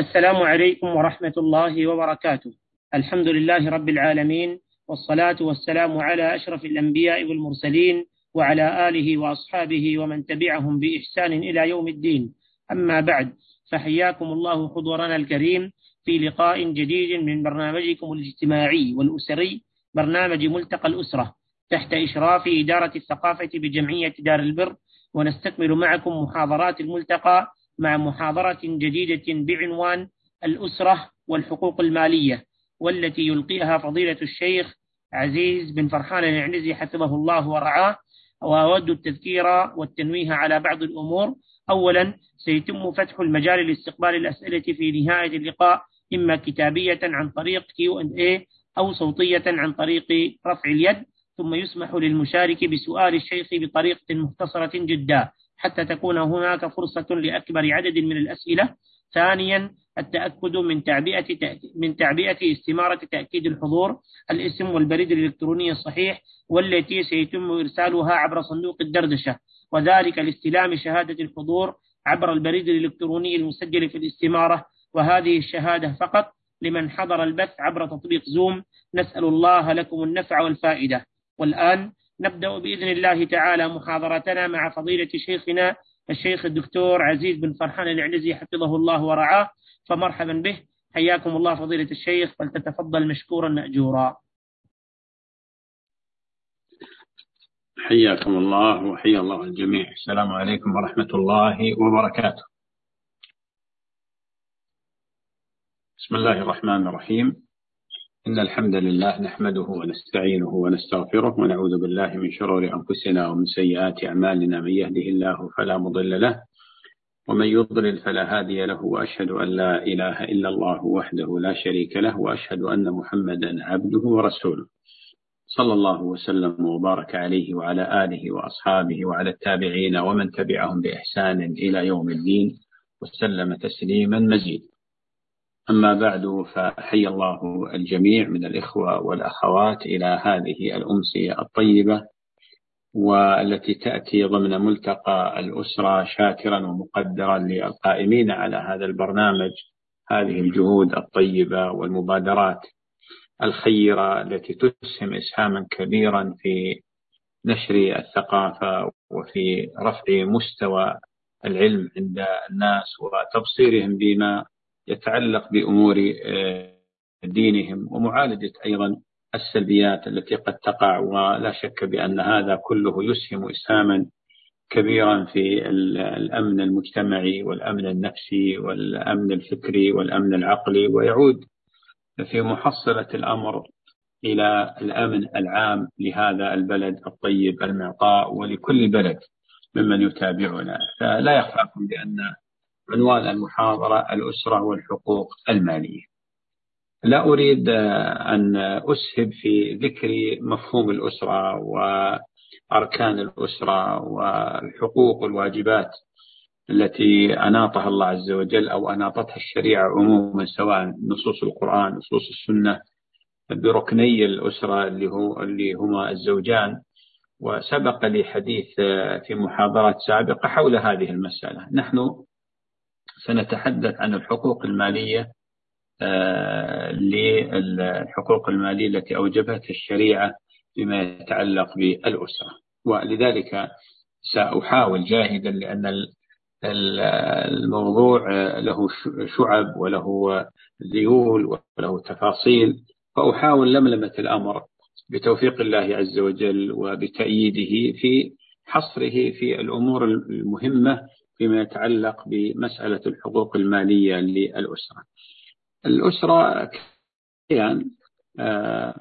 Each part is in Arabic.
السلام عليكم ورحمة الله وبركاته. الحمد لله رب العالمين والصلاة والسلام على أشرف الأنبياء والمرسلين وعلى آله وأصحابه ومن تبعهم بإحسان إلى يوم الدين. أما بعد فحياكم الله حضورنا الكريم في لقاء جديد من برنامجكم الاجتماعي والأسري برنامج ملتقى الأسرة تحت إشراف إدارة الثقافة بجمعية دار البر ونستكمل معكم محاضرات الملتقى مع محاضرة جديدة بعنوان الأسرة والحقوق المالية والتي يلقيها فضيلة الشيخ عزيز بن فرحان العنزي حفظه الله ورعاه. وأود التذكير والتنويه على بعض الأمور. أولا سيتم فتح المجال لاستقبال الأسئلة في نهاية اللقاء إما كتابية عن طريق Q&A أو صوتية عن طريق رفع اليد ثم يسمح للمشارك بسؤال الشيخ بطريقة مختصرة جدا. حتى تكون هناك فرصة لأكبر عدد من الأسئلة. ثانيا التأكد من تعبئة من تعبئة استمارة تأكيد الحضور. الاسم والبريد الإلكتروني الصحيح والتي سيتم إرسالها عبر صندوق الدردشة. وذلك لاستلام شهادة الحضور عبر البريد الإلكتروني المسجل في الاستمارة. وهذه الشهادة فقط لمن حضر البث عبر تطبيق زوم. نسأل الله لكم النفع والفائدة. والآن نبدأ بإذن الله تعالى محاضرتنا مع فضيلة شيخنا الشيخ الدكتور عزيز بن فرحان العنزي حفظه الله ورعاه فمرحبا به. حياكم الله فضيلة الشيخ فلتتفضل مشكورا مأجورا. حياكم الله وحيا الله الجميع. السلام عليكم ورحمة الله وبركاته. بسم الله الرحمن الرحيم. إن الحمد لله نحمده ونستعينه ونستغفره ونعوذ بالله من شرور أنفسنا ومن سيئات أعمالنا من يهده الله فلا مضل له ومن يضلل فلا هادي له وأشهد أن لا إله إلا الله وحده لا شريك له وأشهد أن محمدا عبده ورسوله صلى الله وسلم وبارك عليه وعلى آله وأصحابه وعلى التابعين ومن تبعهم بإحسان إلى يوم الدين وسلم تسليما مزيدا. أما بعد فحي الله الجميع من الإخوة والأخوات إلى هذه الأمسية الطيبة والتي تأتي ضمن ملتقى الأسرة شاكرا ومقدرا للقائمين على هذا البرنامج هذه الجهود الطيبة والمبادرات الخيرة التي تسهم إسهاما كبيرا في نشر الثقافة وفي رفع مستوى العلم عند الناس وتبصيرهم بما يتعلق بأمور آه، دينهم ومعالجة أيضا السلبيات التي قد تقع ولا شك بأن هذا كله يسهم إسهاما كبيرا في الأمن المجتمعي والأمن النفسي والأمن الفكري والأمن العقلي ويعود في محصلة الأمر إلى الأمن العام لهذا البلد الطيب المعطاء ولكل بلد ممن يتابعنا. فلا يخفاكم بأن عنوان المحاضرة الأسرة والحقوق المالية. لا أريد أن أسهب في ذكر مفهوم الأسرة وأركان الأسرة والحقوق والواجبات التي أناطها الله عز وجل أو أناطتها الشريعة عموما سواء نصوص القرآن نصوص السنة بركني الأسرة اللي, هو اللي هما الزوجان. وسبق لي حديث في محاضرات سابقة حول هذه المسألة. نحن سنتحدث عن الحقوق المالية آه، للحقوق المالية التي أوجبتها الشريعة فيما يتعلق بالأسرة. ولذلك سأحاول جاهدا لأن الموضوع له شعب وله ذيول وله تفاصيل. فأحاول لملمة الأمر بتوفيق الله عز وجل وبتأييده في حصره في الأمور المهمة فيما يتعلق بمسألة الحقوق المالية للأسرة. الأسرة كيان آه،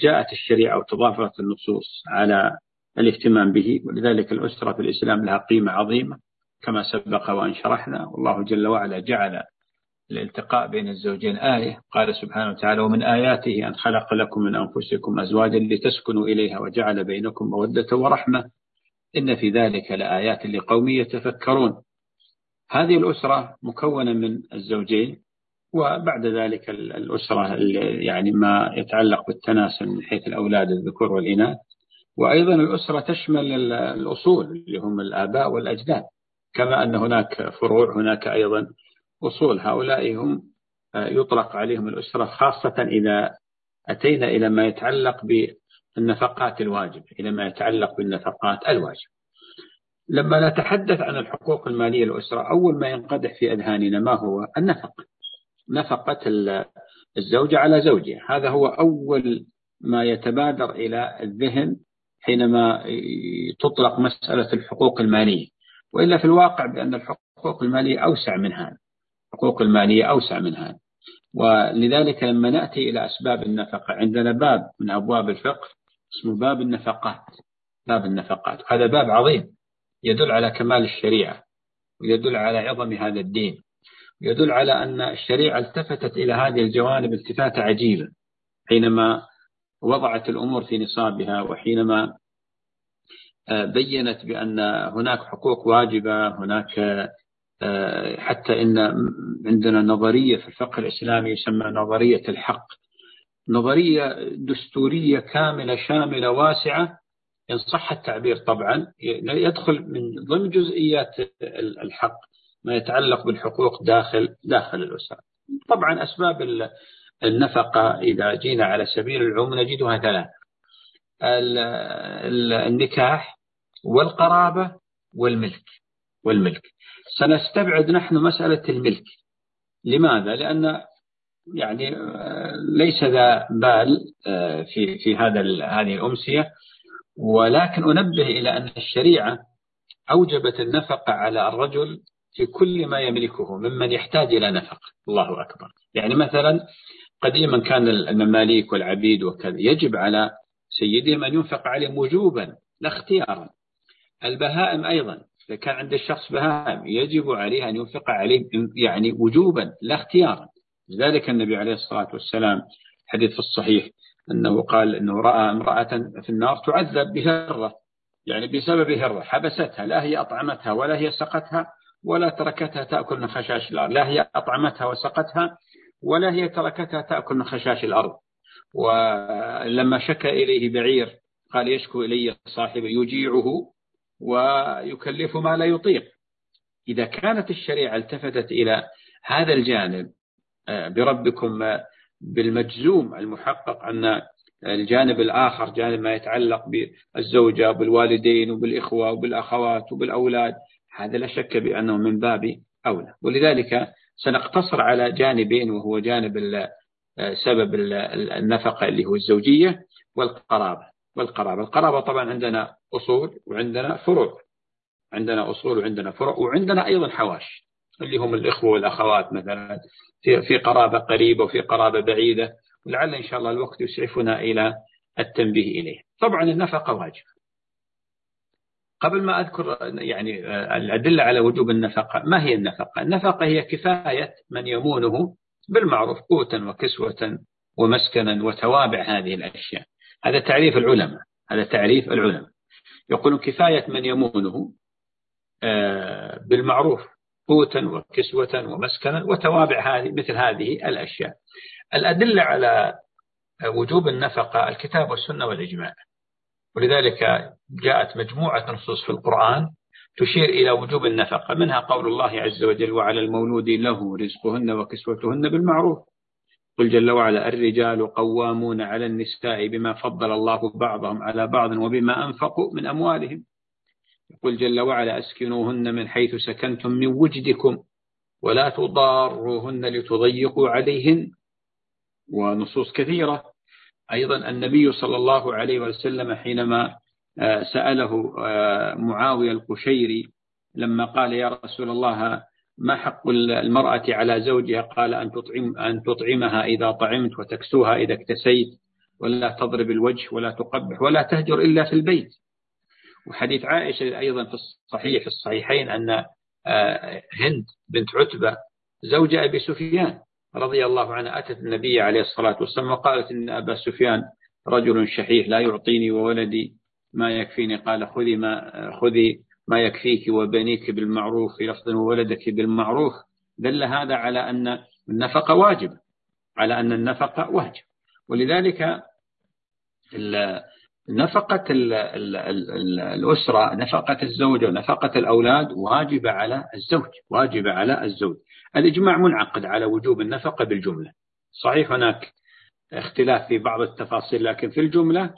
جاءت الشريعة وتضافرت النصوص على الاهتمام به ولذلك الأسرة في الإسلام لها قيمة عظيمة كما سبق وأن شرحنا والله جل وعلا جعل الالتقاء بين الزوجين آية. قال سبحانه وتعالى ومن آياته أن خلق لكم من أنفسكم أزواجا لتسكنوا إليها وجعل بينكم مودة ورحمة إن في ذلك لآيات لقوم يتفكرون. هذه الأسرة مكونة من الزوجين وبعد ذلك الأسرة يعني ما يتعلق بالتناسل من حيث الأولاد الذكور والإناث. وأيضا الأسرة تشمل الأصول اللي هم الآباء والأجداد. كما أن هناك فروع هناك أيضا أصول. هؤلاء هم يطلق عليهم الأسرة خاصة إذا أتينا إلى ما يتعلق بالنفقات الواجب إلى ما يتعلق بالنفقات الواجب. لما نتحدث عن الحقوق المالية للأسرة أول ما ينقدح في أذهاننا ما هو؟ النفقة نفقة الزوجة على زوجها. هذا هو أول ما يتبادر إلى الذهن حينما تطلق مسألة الحقوق المالية. وإلا في الواقع بأن الحقوق المالية أوسع من هذا. الحقوق المالية أوسع من هذا. ولذلك لما نأتي إلى أسباب النفقة عندنا باب من أبواب الفقه اسمه باب النفقات. باب النفقات. هذا باب عظيم. يدل على كمال الشريعة ويدل على عظم هذا الدين يدل على أن الشريعة التفتت إلى هذه الجوانب التفاتة عجيبة حينما وضعت الأمور في نصابها وحينما آه، بينت بأن هناك حقوق واجبة هناك آه، حتى إن عندنا نظرية في الفقه الإسلامي يسمى نظرية الحق. نظرية دستورية كاملة شاملة واسعة. إن صح التعبير طبعا يدخل من ضمن جزئيات الحق ما يتعلق بالحقوق داخل داخل الأسرة. طبعا أسباب النفقة إذا جينا على سبيل العموم نجدها ثلاثة. النكاح والقرابة والملك والملك. سنستبعد نحن مسألة الملك. لماذا؟ لأن يعني ليس ذا بال آه، في في هذا هذه الأمسية. ولكن أنبه إلى أن الشريعة أوجبت النفقة على الرجل في كل ما يملكه ممن يحتاج إلى نفقة الله أكبر. يعني مثلا قديما كان المماليك والعبيد وكذا يجب على سيدهم أن ينفق عليهم وجوبا لا اختيارا. البهائم أيضا إذا كان عند الشخص بهائم يجب عليه أن ينفق عليه يعني وجوبا لا اختيارا. لذلك النبي عليه الصلاة والسلام حديث في الصحيح أنه قال أنه رأى امرأة في النار تعذب بهرة يعني بسبب هرة حبستها لا هي أطعمتها ولا هي سقتها ولا تركتها تأكل من خشاش الأرض لا هي أطعمتها وسقتها ولا هي تركتها تأكل من خشاش الأرض. ولما شكى إليه بعير قال يشكو إلي صاحبه يجيعه ويكلف ما لا يطيق. إذا كانت الشريعة التفتت إلى هذا الجانب بربكم بالمجزوم المحقق أن الجانب الآخر جانب ما يتعلق بالزوجة وبالوالدين وبالإخوة وبالأخوات وبالأولاد هذا لا شك بأنه من باب أولى. ولذلك سنقتصر على جانبين وهو جانب سبب النفقة اللي هو الزوجية والقرابة. والقرابة القرابة طبعا عندنا أصول وعندنا فروع. عندنا أصول وعندنا فروع وعندنا أيضا حواش. اللي هم الإخوة والأخوات مثلا في في قرابة قريبة وفي قرابة بعيدة ولعل إن شاء الله الوقت يسعفنا إلى التنبيه إليه. طبعا النفقة واجبة قبل ما أذكر يعني الأدلة على وجوب النفقة ما هي النفقة؟ النفقة هي كفاية من يمونه بالمعروف قوتا وكسوة ومسكنا وتوابع هذه الأشياء. هذا تعريف العلماء هذا تعريف العلماء. يقولون كفاية من يمونه آه، بالمعروف قوتا وكسوة ومسكنا وتوابع هذه مثل هذه الأشياء. الأدلة على وجوب النفقة الكتاب والسنة والإجماع. ولذلك جاءت مجموعة نصوص في القرآن تشير إلى وجوب النفقة. منها قول الله عز وجل وعلى المولود له رزقهن وكسوتهن بالمعروف. قل جل وعلا الرجال قوامون على النساء بما فضل الله بعضهم على بعض وبما أنفقوا من أموالهم. يقول جل وعلا أسكنوهن من حيث سكنتم من وجدكم ولا تضاروهن لتضيقوا عليهن. ونصوص كثيرة. أيضا النبي صلى الله عليه وسلم حينما آه، سأله آه، معاوية القشيري لما قال يا رسول الله ما حق المرأة على زوجها؟ قال أن تطعم أن تطعمها إذا طعمت وتكسوها إذا اكتسيت ولا تضرب الوجه ولا تقبح ولا تهجر إلا في البيت. وحديث عائشة أيضا في الصحيح في الصحيحين أن آه، هند بنت عتبة زوج أبي سفيان رضي الله عنها أتت النبي عليه الصلاة والسلام وقالت إن أبا سفيان رجل شحيح لا يعطيني وولدي ما يكفيني؟ قال خذي ما خذي ما يكفيك وبنيك بالمعروف في لفظ وولدك بالمعروف. دل هذا على أن النفقة واجب على أن النفقة واجب ولذلك نفقة ال ال ال الأسرة نفقة الزوجة ونفقة الأولاد واجبة على الزوج واجبة على الزوج. الإجماع منعقد على وجوب النفقة بالجملة. صحيح هناك اختلاف في بعض التفاصيل لكن في الجملة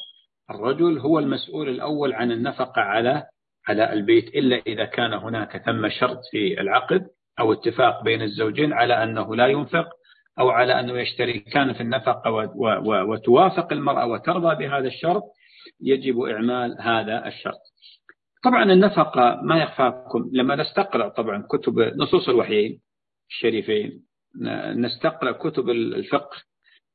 الرجل هو المسؤول الأول عن النفقة على على البيت إلا إذا كان هناك ثم شرط في العقد أو اتفاق بين الزوجين على أنه لا ينفق أو على أنه يشتركان في النفقة وتوافق المرأة وترضى بهذا الشرط. يجب إعمال هذا الشرط. طبعا النفقة ما يخفاكم. لما نستقرأ طبعا كتب نصوص الوحيين الشريفين نستقرأ كتب الفقه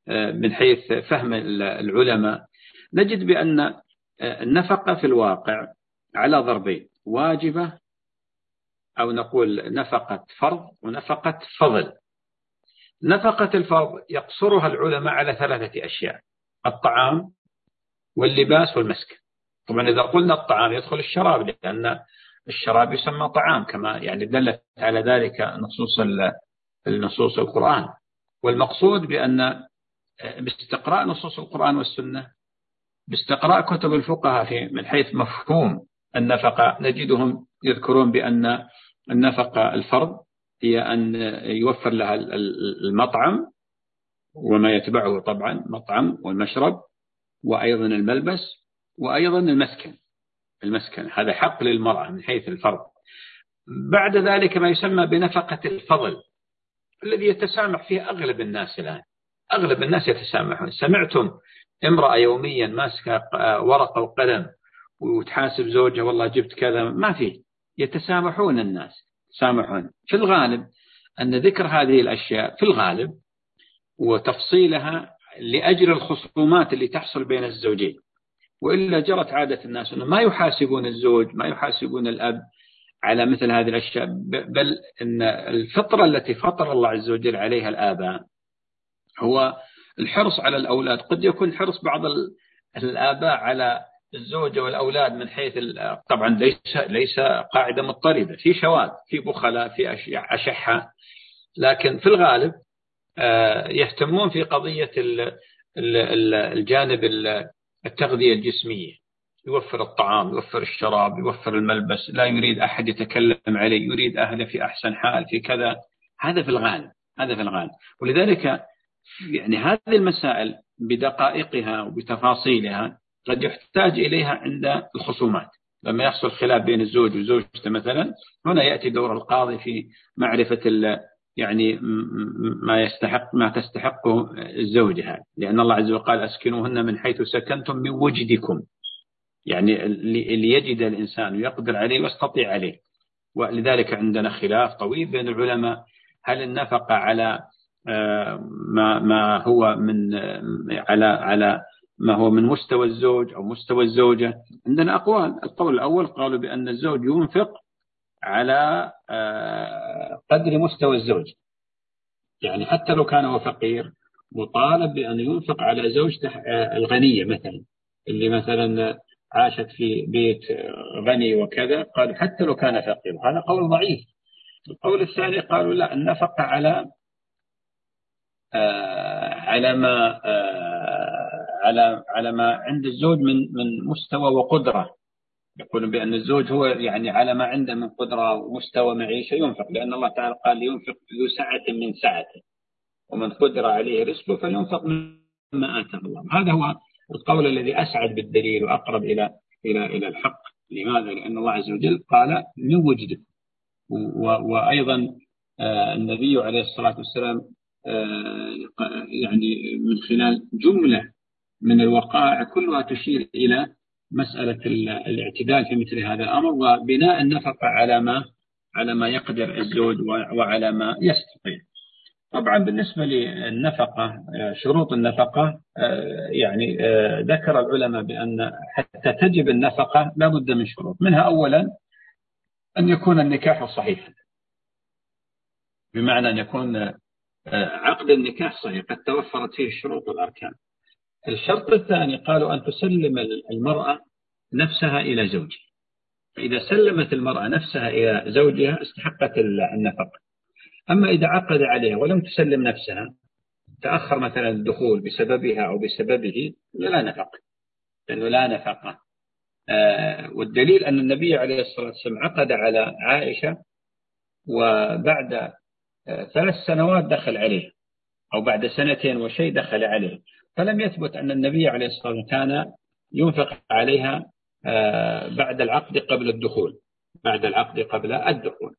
آه، من حيث فهم العلماء نجد بأن آه، النفقة في الواقع على ضربين واجبة أو نقول نفقة فرض ونفقة فضل. نفقة الفرض يقصرها العلماء على ثلاثة أشياء الطعام واللباس والمسكن طبعا إذا قلنا الطعام يدخل الشراب لأن الشراب يسمى طعام كما يعني دلت على ذلك نصوص النصوص القرآن. والمقصود بأن باستقراء نصوص القرآن والسنة باستقراء كتب الفقهاء في من حيث مفهوم النفقة نجدهم يذكرون بأن النفقة الفرض هي أن يوفر لها المطعم وما يتبعه طبعا مطعم والمشرب وأيضا الملبس وأيضا المسكن. المسكن هذا حق للمرأة من حيث الفرض. بعد ذلك ما يسمى بنفقة الفضل الذي يتسامح فيه أغلب الناس الآن. أغلب الناس يتسامحون. سمعتم امرأة يوميا ماسكة ورقة وقلم وتحاسب زوجها والله جبت كذا. ما في. يتسامحون الناس. سامحون في الغالب أن ذكر هذه الأشياء في الغالب وتفصيلها لأجل الخصومات اللي تحصل بين الزوجين. وإلا جرت عادة الناس أنه ما يحاسبون الزوج ما يحاسبون الأب على مثل هذه الأشياء بل أن الفطرة التي فطر الله عز وجل عليها الآباء هو الحرص على الأولاد. قد يكون حرص بعض الآباء على الزوجة والأولاد من حيث طبعا ليس ليس قاعدة مضطردة. في شواذ في بخلاء في أشحة. لكن في الغالب يهتمون في قضية الجانب التغذية الجسمية. يوفر الطعام يوفر الشراب يوفر الملبس لا يريد أحد يتكلم عليه يريد أهله في أحسن حال في كذا. هذا في الغالب هذا في الغالب. ولذلك يعني هذه المسائل بدقائقها وبتفاصيلها قد يحتاج إليها عند الخصومات. لما يحصل خلاف بين الزوج وزوجته مثلا هنا يأتي دور القاضي في معرفة يعني ما يستحق ما تستحقه الزوجة لأن الله عز وجل قال أسكنوهن من حيث سكنتم من وجدكم. يعني اللي يجد الإنسان ويقدر عليه ويستطيع عليه. ولذلك عندنا خلاف طويل بين العلماء. هل النفقة على آه، ما ما هو من على على ما هو من مستوى الزوج أو مستوى الزوجة؟ عندنا أقوال. القول الأول قالوا بأن الزوج ينفق على آه، قدر مستوى الزوج. يعني حتى لو كان هو فقير مطالب بأن ينفق على زوجته آه، الغنية مثلا اللي مثلا عاشت في بيت غني وكذا قالوا حتى لو كان فقير. هذا قول ضعيف. القول الثاني قالوا لا النفقة على آه، على ما على على ما عند الزوج من من مستوى وقدرة. يقولون بأن الزوج هو يعني على ما عنده من قدرة ومستوى معيشة ينفق لأن الله تعالى قال ينفق ذو سعة من سعته ومن قدر عليه رزقه فلينفق مما آتاه الله. هذا هو القول الذي أسعد بالدليل وأقرب إلى إلى إلى الحق. لماذا؟ لأن الله عز وجل قال من وجده وأيضا آه، النبي عليه الصلاة والسلام آه، يعني من خلال جملة من الوقائع كلها تشير إلى مسألة الاعتدال في مثل هذا الأمر وبناء النفقة على ما على ما يقدر الزوج وعلى ما يستطيع. طبعا بالنسبة للنفقة شروط النفقة يعني ذكر العلماء بأن حتى تجب النفقة لا بد من شروط. منها أولا أن يكون النكاح صحيحا. بمعنى أن يكون عقد النكاح صحيح قد توفرت فيه الشروط والأركان. الشرط الثاني قالوا أن تسلم المرأة نفسها إلى زوجها. فإذا سلمت المرأة نفسها إلى زوجها استحقت النفقة. أما إذا عقد عليها ولم تسلم نفسها تأخر مثلا الدخول بسببها أو بسببه لا نفقة. لأنه لا نفقة. آه، والدليل أن النبي عليه الصلاة والسلام عقد على عائشة وبعد آه، ثلاث سنوات دخل عليه أو بعد سنتين وشيء دخل عليه فلم يثبت أن النبي عليه الصلاة والسلام كان ينفق عليها آه، بعد العقد قبل الدخول بعد العقد قبل الدخول.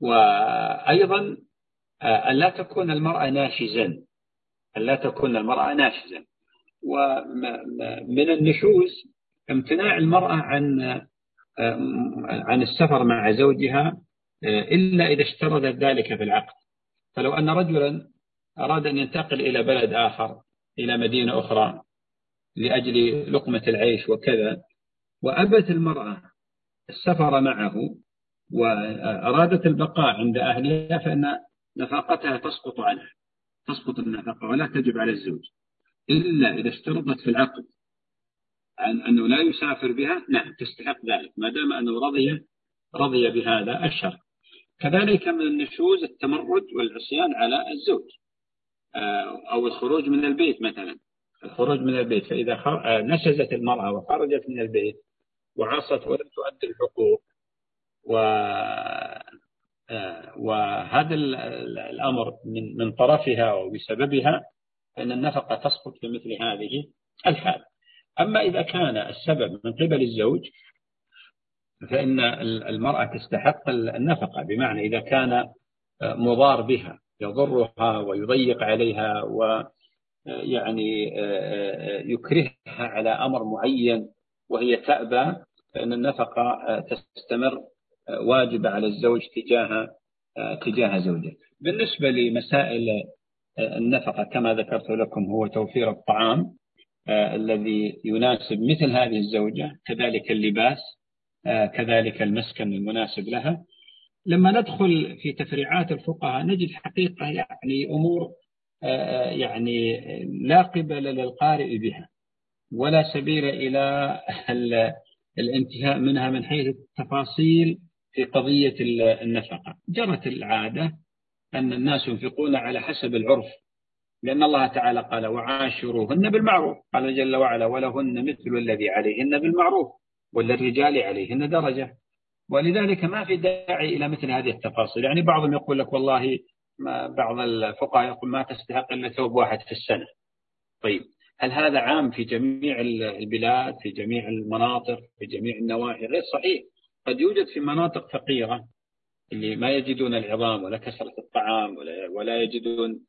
وأيضا أن لا تكون المرأة ناشزا أن لا تكون المرأة ناشزا. ومن النشوز امتناع المرأة عن عن السفر مع زوجها إلا إذا اشترطت ذلك في العقد. فلو أن رجلا أراد أن ينتقل إلى بلد آخر إلى مدينة أخرى لأجل لقمة العيش وكذا. وأبت المرأة السفر معه وأرادت البقاء عند أهلها فإن نفقتها تسقط عنها تسقط النفقة ولا تجب على الزوج. إلا إذا اشترطت في العقد عن أنه لا يسافر بها نعم تستحق ذلك ما دام أنه رضي رضي بهذا الشرط. كذلك من النشوز التمرد والعصيان على الزوج. أو الخروج من البيت مثلا. الخروج من البيت فإذا آه، نشزت المرأة وخرجت من البيت وعصت ولم تؤدي الحقوق و آه، وهذا الأمر من من طرفها وبسببها فإن النفقة تسقط في مثل هذه الحال. أما إذا كان السبب من قبل الزوج فإن المرأة تستحق النفقة بمعنى إذا كان مضار بها. يضرها ويضيق عليها ويعني يكرهها على أمر معين وهي تأبى فإن النفقة تستمر واجبة على الزوج تجاه تجاه زوجته بالنسبة لمسائل النفقة كما ذكرت لكم هو توفير الطعام آه، الذي يناسب مثل هذه الزوجة كذلك اللباس آه، كذلك المسكن المناسب لها. لما ندخل في تفريعات الفقهاء نجد حقيقة يعني أمور آه، يعني لا قبل للقارئ بها ولا سبيل إلى الانتهاء منها من حيث التفاصيل في قضية النفقة. جرت العادة أن الناس ينفقون على حسب العرف لأن الله تعالى قال وعاشروهن بالمعروف قال جل وعلا ولهن مثل الذي عليهن بالمعروف وللرجال عليهن درجة ولذلك ما في داعي إلى مثل هذه التفاصيل. يعني بعضهم يقول لك والله بعض الفقهاء يقول ما تستحق إلا ثوب واحد في السنة. طيب هل هذا عام في جميع البلاد في جميع المناطق في جميع النواحي؟ غير صحيح. قد يوجد في مناطق فقيرة اللي ما يجدون العظام ولا كثرة الطعام ولا, ولا يجدون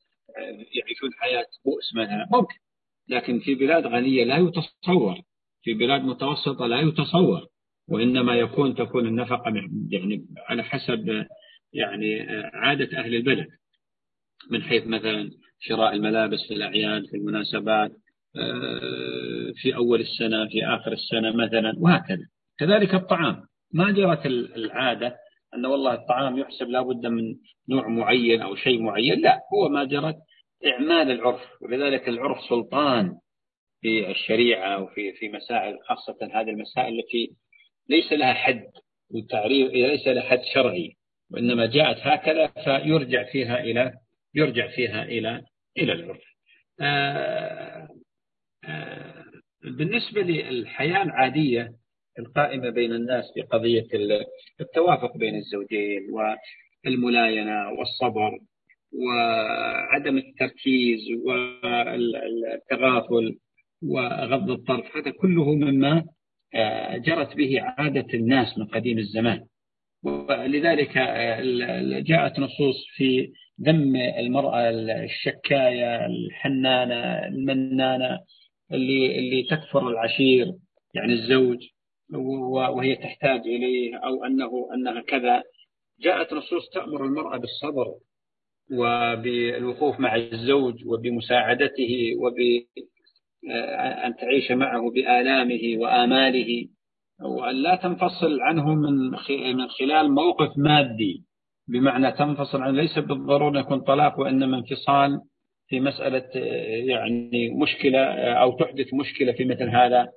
يعيشون حياة بؤس مثلا ممكن. لكن في بلاد غنية لا يتصور في بلاد متوسطة لا يتصور. وإنما يكون تكون النفقة يعني على حسب يعني عادة أهل البلد. من حيث مثلا شراء الملابس في الأعياد في المناسبات آه، في أول السنة في آخر السنة مثلا وهكذا. كذلك الطعام. ما جرت العادة أن والله الطعام يحسب لابد من نوع معين أو شيء معين. لا هو ما جرت إعمال العرف. ولذلك العرف سلطان في الشريعة وفي في مسائل خاصة هذه المسائل التي ليس لها حد وتعريف ليس لها حد شرعي وإنما جاءت هكذا فيرجع فيها إلى يرجع فيها إلى إلى العرف. آه آه بالنسبة للحياة العادية القائمة بين الناس في قضية التوافق بين الزوجين والملاينة والصبر وعدم التركيز والتغافل وغض الطرف هذا كله مما جرت به عادة الناس من قديم الزمان. ولذلك آه، جاءت نصوص في ذم المرأة الشكاية الحنانة المنانة اللي اللي تكفر العشير يعني الزوج وهي تحتاج إليه أو أنه أنها كذا. جاءت نصوص تأمر المرأة بالصبر وبالوقوف مع الزوج وبمساعدته وبأن تعيش معه بآلامه وآماله وأن لا تنفصل عنه من من خلال موقف مادي. بمعنى تنفصل عنه ليس بالضرورة يكون طلاق وإنما انفصال في مسألة يعني مشكلة أو تحدث مشكلة في مثل هذا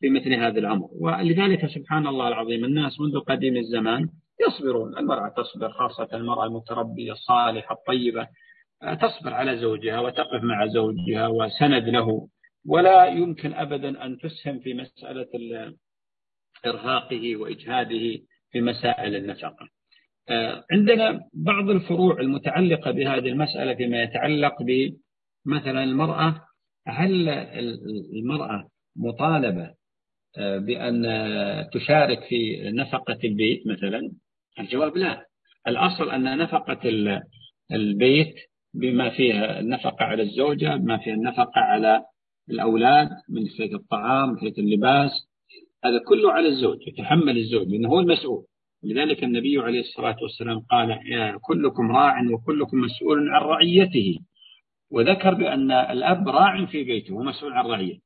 في مثل هذا الأمر. ولذلك سبحان الله العظيم الناس منذ قديم الزمان يصبرون. المرأة تصبر خاصة المرأة المتربية الصالحة الطيبة تصبر على زوجها وتقف مع زوجها وسند له. ولا يمكن أبدا أن تسهم في مسألة إرهاقه وإجهاده في مسائل النفقة. آه، عندنا بعض الفروع المتعلقة بهذه المسألة فيما يتعلق بمثلا المرأة هل المرأة مطالبة آه، بأن تشارك في نفقة البيت مثلا؟ الجواب لا. الأصل أن نفقة البيت بما فيها النفقة على الزوجة بما فيها النفقة على الأولاد من حيث الطعام من حيث اللباس هذا كله على الزوج يتحمل الزوج لأنه هو المسؤول. لذلك النبي عليه الصلاة والسلام قال كلكم راع وكلكم مسؤول عن رعيته. وذكر بأن الأب راع في بيته ومسؤول عن رعيته.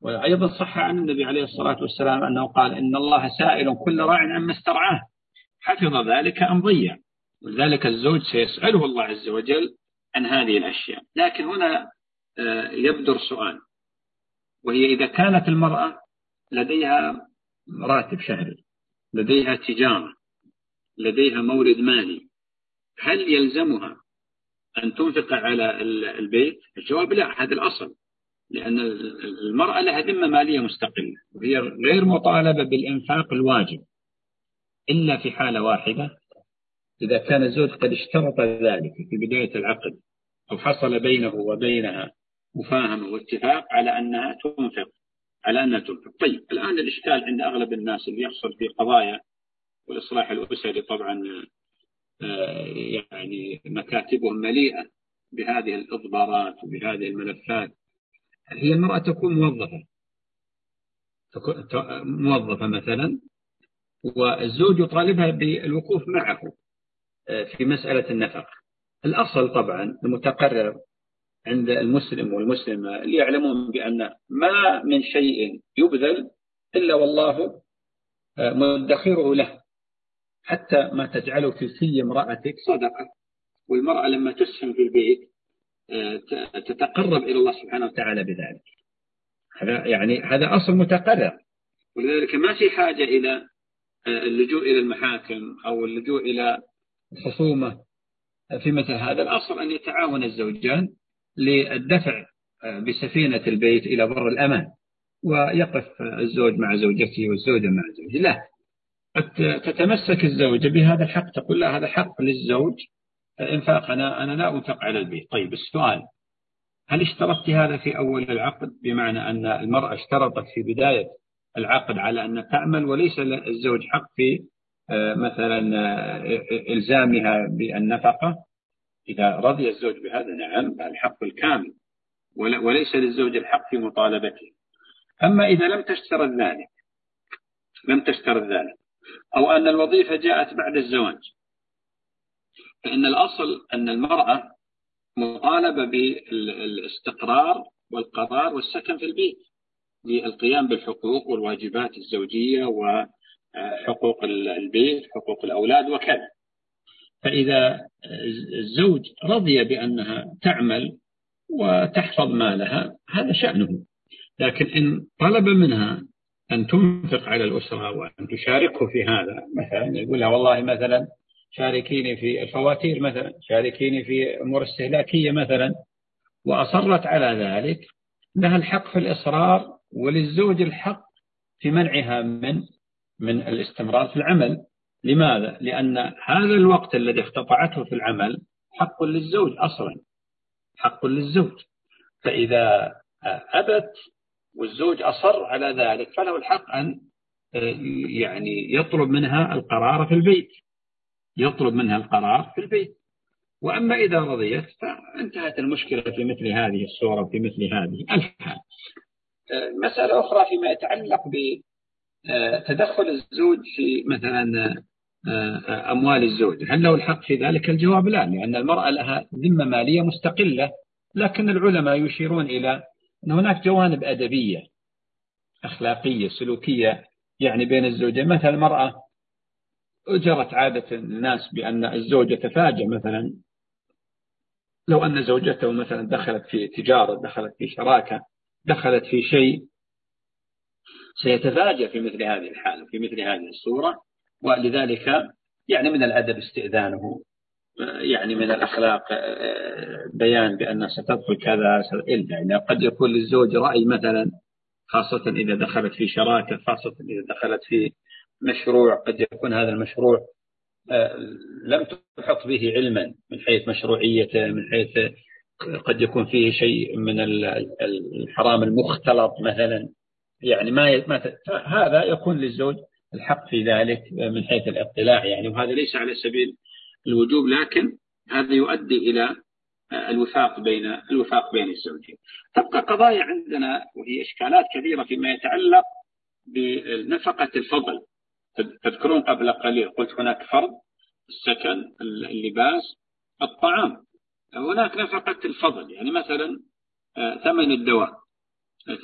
وأيضا صح عن النبي عليه الصلاة والسلام أنه قال إن الله سائل كل راع عما استرعاه. حفظ ذلك أم ضيع؟ ولذلك الزوج سيسأله الله عز وجل عن هذه الأشياء. لكن هنا آه، يبدر سؤال. وهي إذا كانت المرأة لديها راتب شهري لديها تجارة لديها مورد مالي هل يلزمها أن تنفق على البيت؟ الجواب لا هذا الأصل لأن المرأة لها ذمة مالية مستقلة وهي غير مطالبة بالإنفاق الواجب إلا في حالة واحدة إذا كان الزوج قد اشترط ذلك في بداية العقد أو حصل بينه وبينها مفاهمة واتفاق على أنها تنفق على أنها تنفق. طيب الآن الإشكال عند أغلب الناس اللي يحصل في قضايا والإصلاح الأسري طبعا آه، يعني مكاتبهم مليئة بهذه الإضبارات وبهذه الملفات. هي المرأة تكون موظفة. موظفة مثلا والزوج يطالبها بالوقوف معه آه، في مسألة النفقة. الأصل طبعا المتقرر عند المسلم والمسلمة اللي يعلمون بأن ما من شيء يبذل إلا والله آه، مدخره له. حتى ما تجعله في في امرأتك صدقة. والمرأة لما تسهم في البيت آه، تتقرب إلى الله سبحانه وتعالى بذلك. هذا يعني هذا أصل متقرر. ولذلك ما في حاجة إلى اللجوء إلى المحاكم أو اللجوء إلى الخصومة في مثل هذا. الأصل أن يتعاون الزوجان. للدفع بسفينة البيت إلى بر الأمان ويقف الزوج مع زوجته والزوجة مع زوجها لا تتمسك الزوجة بهذا الحق تقول لا هذا حق للزوج إنفاق أنا, أنا لا أنفق على البيت. طيب السؤال هل اشترطت هذا في أول العقد؟ بمعنى أن المرأة اشترطت في بداية العقد على أن تعمل وليس للزوج حق في آه، مثلا آه، إلزامها بالنفقة؟ إذا رضي الزوج بهذا نعم الحق الكامل وليس للزوج الحق في مطالبته. أما إذا لم تشترط ذلك لم تشترط ذلك أو أن الوظيفة جاءت بعد الزواج فإن الأصل أن المرأة مطالبة بالاستقرار والقرار والسكن في البيت للقيام بالحقوق والواجبات الزوجية وحقوق البيت حقوق الأولاد وكذا. فإذا الزوج رضي بأنها تعمل وتحفظ مالها هذا شأنه. لكن إن طلب منها أن تنفق على الأسرة وأن تشاركه في هذا مثلا يقول لها والله مثلا شاركيني في الفواتير مثلا شاركيني في أمور استهلاكية مثلا وأصرت على ذلك لها الحق في الإصرار وللزوج الحق في منعها من من الاستمرار في العمل. لماذا؟ لأن هذا الوقت الذي اقتطعته في العمل حق للزوج أصلا حق للزوج. فإذا أبت والزوج أصر على ذلك فله الحق أن يعني يطلب منها القرار في البيت. يطلب منها القرار في البيت. وأما إذا رضيت فانتهت المشكلة في مثل هذه الصورة في مثل هذه الحال. مسألة أخرى فيما يتعلق بتدخل الزوج في مثلا آه، أموال الزوج. هل له الحق في ذلك؟ الجواب لا لأن المرأة لها ذمة مالية مستقلة لكن العلماء يشيرون إلى أن هناك جوانب أدبية أخلاقية سلوكية يعني بين الزوجين. مثلا المرأة جرت عادة الناس بأن الزوج يتفاجأ مثلا لو أن زوجته مثلا دخلت في تجارة دخلت في شراكة دخلت في شيء سيتفاجأ في مثل هذه الحالة في مثل هذه الصورة. ولذلك يعني من الأدب استئذانه يعني من الأخلاق بيان بأن ستدخل كذا إلا يعني قد يكون للزوج رأي مثلا خاصة إذا دخلت في شراكة خاصة إذا دخلت في مشروع قد يكون هذا المشروع لم تحط به علما من حيث مشروعيته من حيث قد يكون فيه شيء من الحرام المختلط مثلا يعني ما ما هذا يكون للزوج الحق في ذلك من حيث الاطلاع يعني وهذا ليس على سبيل الوجوب لكن هذا يؤدي إلى الوفاق بين الوفاق بين الزوجين. تبقى قضايا عندنا وهي إشكالات كثيرة فيما يتعلق بنفقة الفضل. تذكرون قبل قليل قلت هناك فرض السكن اللباس الطعام هناك نفقة الفضل يعني مثلا آه، ثمن الدواء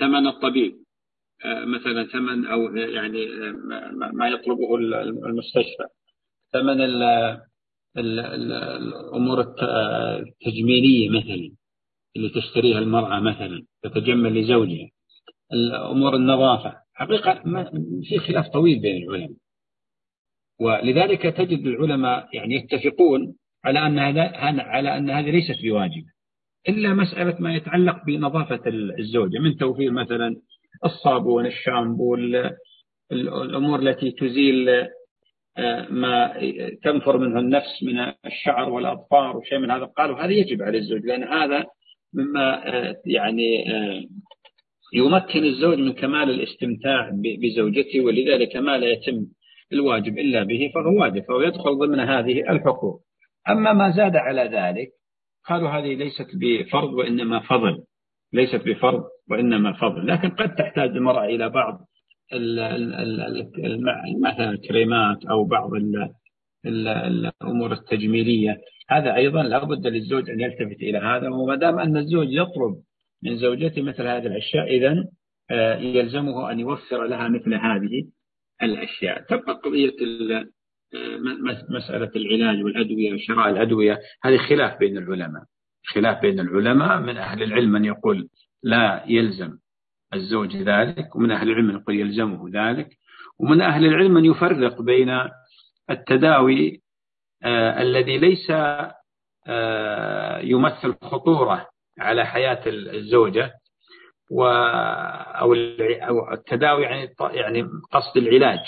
ثمن الطبيب مثلا ثمن أو يعني آه، ما يطلبه المستشفى. ثمن الأمور التجميلية مثلا اللي تشتريها المرأة مثلا تتجمل لزوجها. الأمور النظافة. حقيقة في خلاف طويل بين العلماء. ولذلك تجد العلماء يعني يتفقون على أن هذا على أن هذه ليست بواجبة إلا مسألة ما يتعلق بنظافة الزوجة. من توفير مثلا الصابون الشامبو الأمور التي تزيل آه، ما تنفر منه النفس من الشعر والأظفار وشيء من هذا. قالوا هذا يجب على الزوج لأن هذا مما آه، يعني آه، يمكن الزوج من كمال الاستمتاع بزوجته ولذلك ما لا يتم الواجب إلا به فهو واجب فهو يدخل ضمن هذه الحقوق. أما ما زاد على ذلك قالوا هذه ليست بفرض وإنما فضل ليست بفرض. وإنما فضل. لكن قد تحتاج المرأة إلى بعض مثلا الكريمات أو بعض الأمور التجميلية. هذا أيضا لا بد للزوج أن يلتفت إلى هذا وما دام أن الزوج يطلب من زوجته مثل هذه الأشياء إذا آه، يلزمه أن يوفر لها مثل هذه الأشياء. تبقى قضية مسألة العلاج والأدوية وشراء الأدوية هذه خلاف بين العلماء. خلاف بين العلماء من أهل العلم من يقول لا يلزم الزوج ذلك ومن أهل العلم يقول يلزمه ذلك ومن أهل العلم من يفرق بين التداوي آه الذي ليس آه يمثل خطورة على حياة الزوجة و أو التداوي يعني يعني قصد العلاج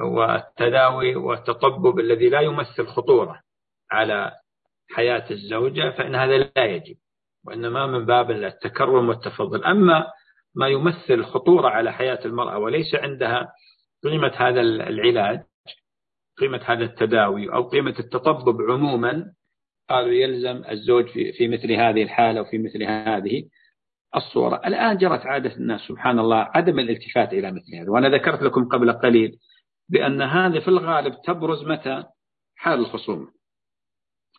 والتداوي والتطبب الذي لا يمثل خطورة على حياة الزوجة فإن هذا لا يجب. وإنما من باب التكرم والتفضل. أما ما يمثل خطورة على حياة المرأة وليس عندها قيمة هذا العلاج قيمة هذا التداوي أو قيمة التطبب عموما قالوا يلزم الزوج في, مثل هذه الحالة وفي مثل هذه الصورة. الآن جرت عادة الناس سبحان الله عدم الالتفات إلى مثل هذا. وأنا ذكرت لكم قبل قليل بأن هذه في الغالب تبرز متى؟ حال الخصومة.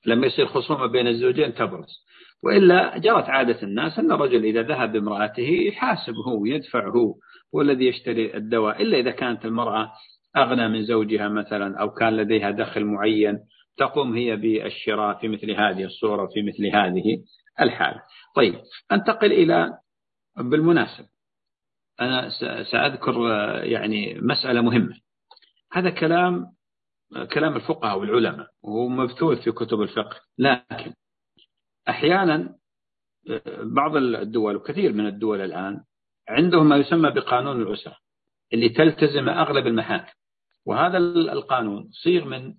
لما يصير خصومة بين الزوجين تبرز. وإلا جرت عادة الناس أن الرجل إذا ذهب بامرأته يحاسب هو يدفع هو هو الذي يشتري الدواء. إلا إذا كانت المرأة أغنى من زوجها مثلا أو كان لديها دخل معين تقوم هي بالشراء في مثل هذه الصورة في مثل هذه الحالة. طيب أنتقل إلى بالمناسبة أنا سأذكر يعني مسألة مهمة. هذا كلام كلام الفقهاء والعلماء وهو مبثوث في كتب الفقه لكن أحيانا بعض الدول وكثير من الدول الآن عندهم ما يسمى بقانون الأسرة اللي تلتزم أغلب المحاكم وهذا القانون صيغ من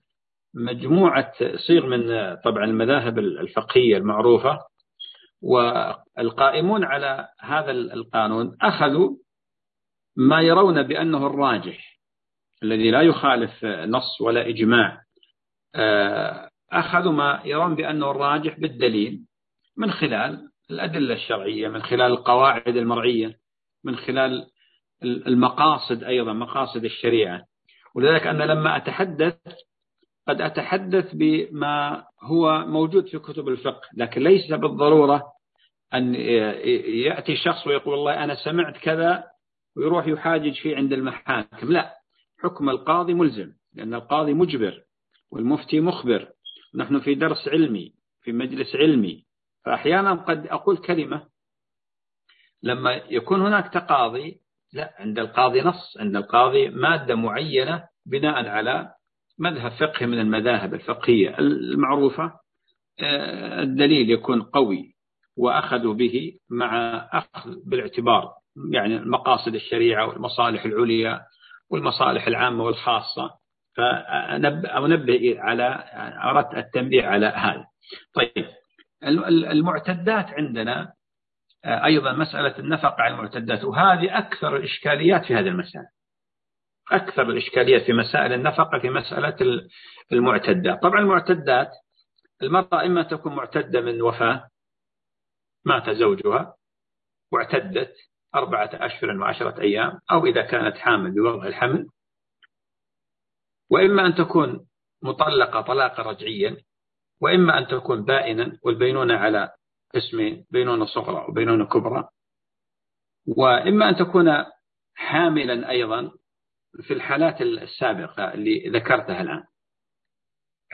مجموعة صيغ من طبعا المذاهب الفقهية المعروفة والقائمون على هذا القانون أخذوا ما يرون بأنه الراجح الذي لا يخالف نص ولا إجماع آه، أخذوا ما يرون بأنه الراجح بالدليل من خلال الأدلة الشرعية من خلال القواعد المرعية من خلال المقاصد أيضا مقاصد الشريعة. ولذلك أنا لما أتحدث قد أتحدث بما هو موجود في كتب الفقه لكن ليس بالضرورة أن يأتي شخص ويقول والله أنا سمعت كذا ويروح يحاجج فيه عند المحاكم. لا حكم القاضي ملزم لأن القاضي مجبر والمفتي مخبر. نحن في درس علمي في مجلس علمي. فأحيانا قد أقول كلمة لما يكون هناك تقاضي لا عند القاضي نص عند القاضي مادة معينة بناء على مذهب فقهي من المذاهب الفقهية. المعروفة آه، الدليل يكون قوي وأخذوا به مع أخذ بالاعتبار يعني مقاصد الشريعة والمصالح العليا والمصالح العامة والخاصة. فأنبه على أردت التنبيه على هذا. طيب المعتدات عندنا آه، أيضا مسألة النفقة على المعتدات وهذه أكثر الإشكاليات في هذه المسألة. أكثر الإشكاليات في مسائل النفقة في مسألة المعتدات طبعا المعتدات المرأة إما تكون معتدة من وفاة مات زوجها واعتدت أربعة أشهر وعشرة أيام أو إذا كانت حامل بوضع الحمل وإما أن تكون مطلقة طلاقا رجعيا وإما أن تكون بائنا والبينونة على اسمين بينونة صغرى وبينونة كبرى. وإما أن تكون حاملا أيضا في الحالات السابقة اللي ذكرتها الآن.